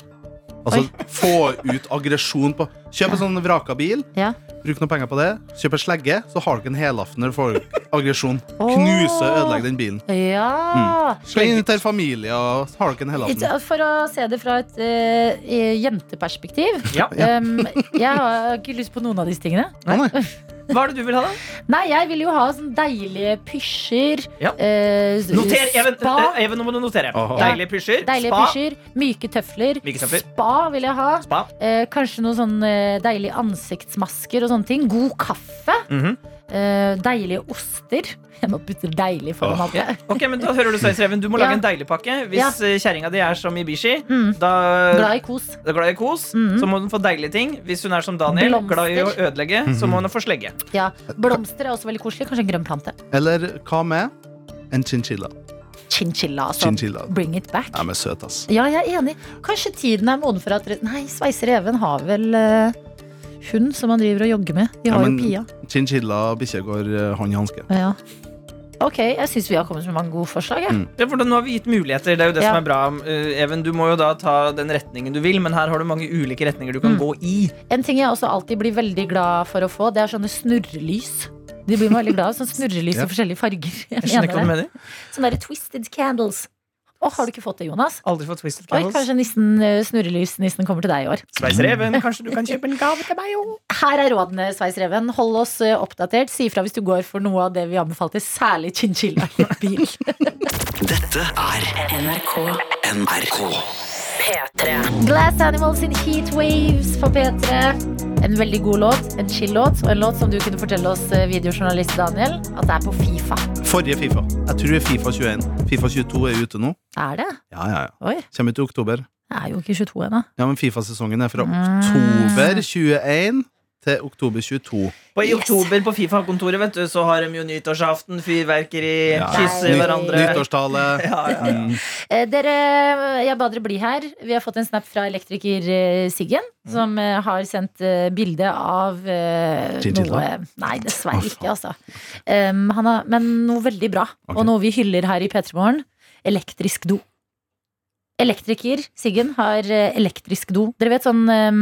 Altså få ut aggresjon på Kjøp en sånn vraka bil. Ja. Bruk noen penger på det. Kjøp en slegge, så har du ikke en helaften når du får aggresjon. Åh. Knuse og ødelegge den bilen. Ja. Mm. Sleng den til familie, og har du ikke en helaften. Ikke- For å se det fra et eh, jenteperspektiv. Ja. Um, jeg har ikke lyst på noen av disse tingene. Hva er det du vil ha, da? Nei, jeg vil jo ha sånn deilige pysjer. Ja. eh, Noter, Even, spa. eh, Even, nå må du notere. Deilige pysjer. Deilige spa. pysjer, myke tøfler. Myke tøfler. Spa vil jeg ha. Spa. Eh, kanskje noen sånn eh, deilige ansiktsmasker og sånne ting. God kaffe. Mhm. Eh, deilige oster. Jeg må putte deilig foran alt Ja. Ok, men da hører Du Sveisereven Du må Ja. lage en deilig pakke. Hvis Ja. ja. kjerringa di er som Ibishi, Mm. da Glad i kos. glad i kos, så må hun få deilige ting. Hvis hun er som Daniel, Blomster. glad i å ødelegge, så må hun få slegge. Ja, Blomster er også veldig koselig. Kanskje en grønn plante. Eller hva med en chinchilla? Chinchilla, altså. Chinchilla. Bring it back. Ja, men søt, ass. Ja, jeg er enig. Kanskje tiden er moden for at Nei, Sveiser Even har vel eh, hund som han driver og jogger med. De Ja, har men jo Pia. Chinchilla og bikkje går eh, hånd i hanske. Ja. Ok, jeg syns vi har kommet med mange gode forslag. Ja. Mm. Ja, for da, nå har vi gitt muligheter. Det er jo det Ja. som er bra. Uh, Even, du må jo da ta den retningen du vil, men her har du mange ulike retninger du kan Mm. gå i. En ting jeg også alltid blir veldig glad for å få, det er sånne snurrelys. De blir veldig glad. Sånn snurrelys Ja. i forskjellige farger. Jeg skjønner ikke hva du mener. Sånne der twisted candles. Å, har du ikke fått det, Jonas? Aldri fått Twisted Oi, kanskje nissen, eh, snurrelysnissen kommer til deg i år. Sveisreven, kanskje du kan kjøpe en gave til meg òg? Her er rådene, Sveisreven. Hold oss eh, oppdatert. Si ifra hvis du går for noe av det vi anbefalte, særlig chinchilla i bil. Dette er NRK NRK. P3. Glass Animals in Heat Waves på P3. En veldig god låt, en chill låt, og en låt som du kunne fortelle oss, eh, videojournalist Daniel, at det er på Fifa. Forrige Fifa. Jeg tror det er Fifa 21. Fifa 22 er ute nå. Er det? Ja, ja, ja. Oi, Kommer ut i oktober. Jeg er jo ikke 22 ennå. Ja, men Fifa-sesongen er fra Mm. oktober 21 til oktober 22. Og I oktober på Fifa-kontoret vet du, så har de jo nyttårsaften, fyrverkeri, Ja. kysser hverandre. Nyttårstale. Ja, ja, ja. Mm. Eh, Dere, jeg ba dere bli her. Vi har fått en snap fra elektriker eh, Siggen, Mm. som eh, har sendt eh, bilde av eh, noe Nei, dessverre ikke, altså. Um, han har, men noe veldig bra, og noe vi hyller her i P3 Morgen. Elektrisk do. Elektriker Siggen har elektrisk do. Dere vet sånn um,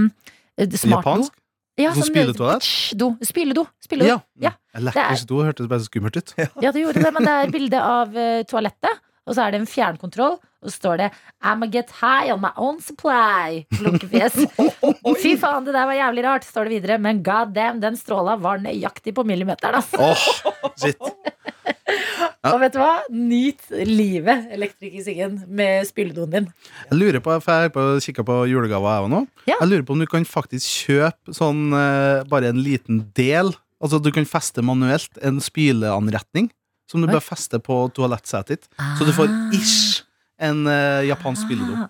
smartdo? Japansk? Ja, Sånn spyletoalett? Do. Spyledo. Spyledo. Ja. Ja. Elektrisk do hørtes bare så skummelt ut. Ja, det gjorde det, men det er bilde av uh, toalettet. Og så er det en fjernkontroll, og så står det I'ma get high on my own supply. Lukkefjes. Fy faen, det der var jævlig rart, står det videre. Men god damn, den stråla var nøyaktig på millimeteren, altså. Åh, shit. Og vet du hva? Nyt livet, elektriker Siggen, med spyledoen din. Jeg lurer på, for jeg har kikka på julegaver jeg òg nå. Ja. Jeg lurer på om du kan faktisk kjøpe sånn eh, bare en liten del. Altså du kan feste manuelt en spyleanretning som du Oi. feste på toalettsetet ditt. Så du får ish en uh, japansk spyledo.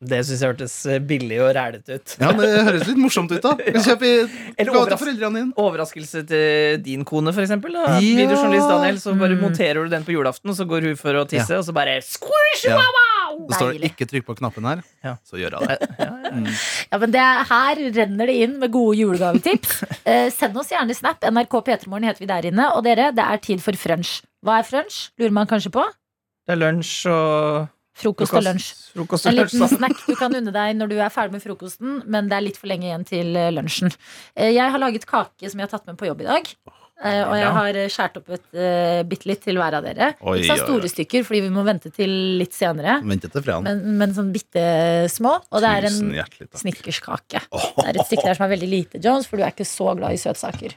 Det syns jeg hørtes eh, billig og rælete ut. Ja, det høres litt morsomt ut, da. Kjøp i Eller overras- foreldrene dine. Overraskelse til din kone, for eksempel. Ja. Videojournalist Daniel, så bare Mm. monterer du den på julaften, og så går hun for å tisse, Ja. og så bare squish, Ja. wow! Det står 'ikke trykk på knappen her', Ja. så gjør jeg det. Mm. Ja, men det er, Her renner det inn med gode julegavetips. Eh, send oss gjerne snap. NRK P3morgen heter vi der inne. Og dere, det er tid for frunch. Hva er frunch? Lurer man kanskje på? Det er lunsj og Frokost og lunsj. Frokost En og lunsj, liten sånn. snack du kan unne deg når du er ferdig med frokosten, men det er litt for lenge igjen til eh, lunsjen. Eh, Jeg har laget kake som jeg har tatt med på jobb i dag. Eh, og jeg har skåret opp et uh, bitte litt til hver av dere. Oi, Ikke så oi, oi. store stykker, fordi vi må vente til litt senere. Vente til. Men, men sånn bitte små. Og det er en snickerskake. Det er et stykke der som er veldig lite, Jones, for du er ikke så glad i søtsaker.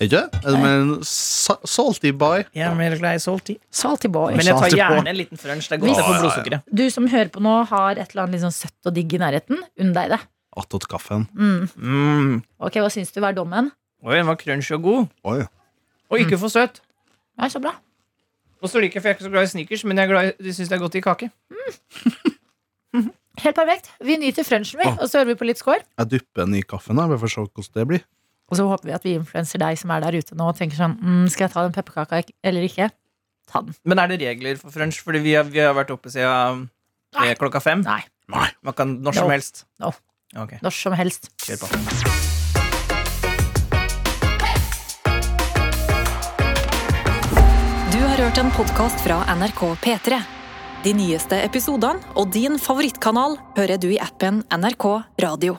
Ikke? Er med en sa- salty boy? Jeg er mer glad i salty. Salty boy. Men jeg tar Salty gjerne en liten frunch. Det er godt Hvis- å blodsukkeret. Du som hører på nå, har et eller annet litt sånn søtt og digg i nærheten. Unn deg det. Attåt kaffen. Mm. Mm. Ok, Hva syns du var dommen? Oi, den var crunchy og god. Oi. Og ikke for søt. Nei, så bra. Og så liker jeg, for jeg er ikke så glad i sneakers, men jeg, er glad i- jeg syns det er godt i kake. Helt perfekt. Vi nyter frunchen, vi. Og så hører vi på litt score. Jeg dypper den i kaffen. da. Vi får se hvordan det blir. Og så håper vi at vi influenser deg som er der ute nå og tenker sånn mm, Skal jeg ta den pepperkaka eller ikke? Ta den. Men er det regler for French? Fordi vi har, vi har vært oppe siden Nei. klokka fem. Nei. Man kan når som No. helst. No. Okay. Når som helst. kjør på. Du har hørt en podkast fra NRK P3. De nyeste episodene og din favorittkanal hører du i appen NRK Radio.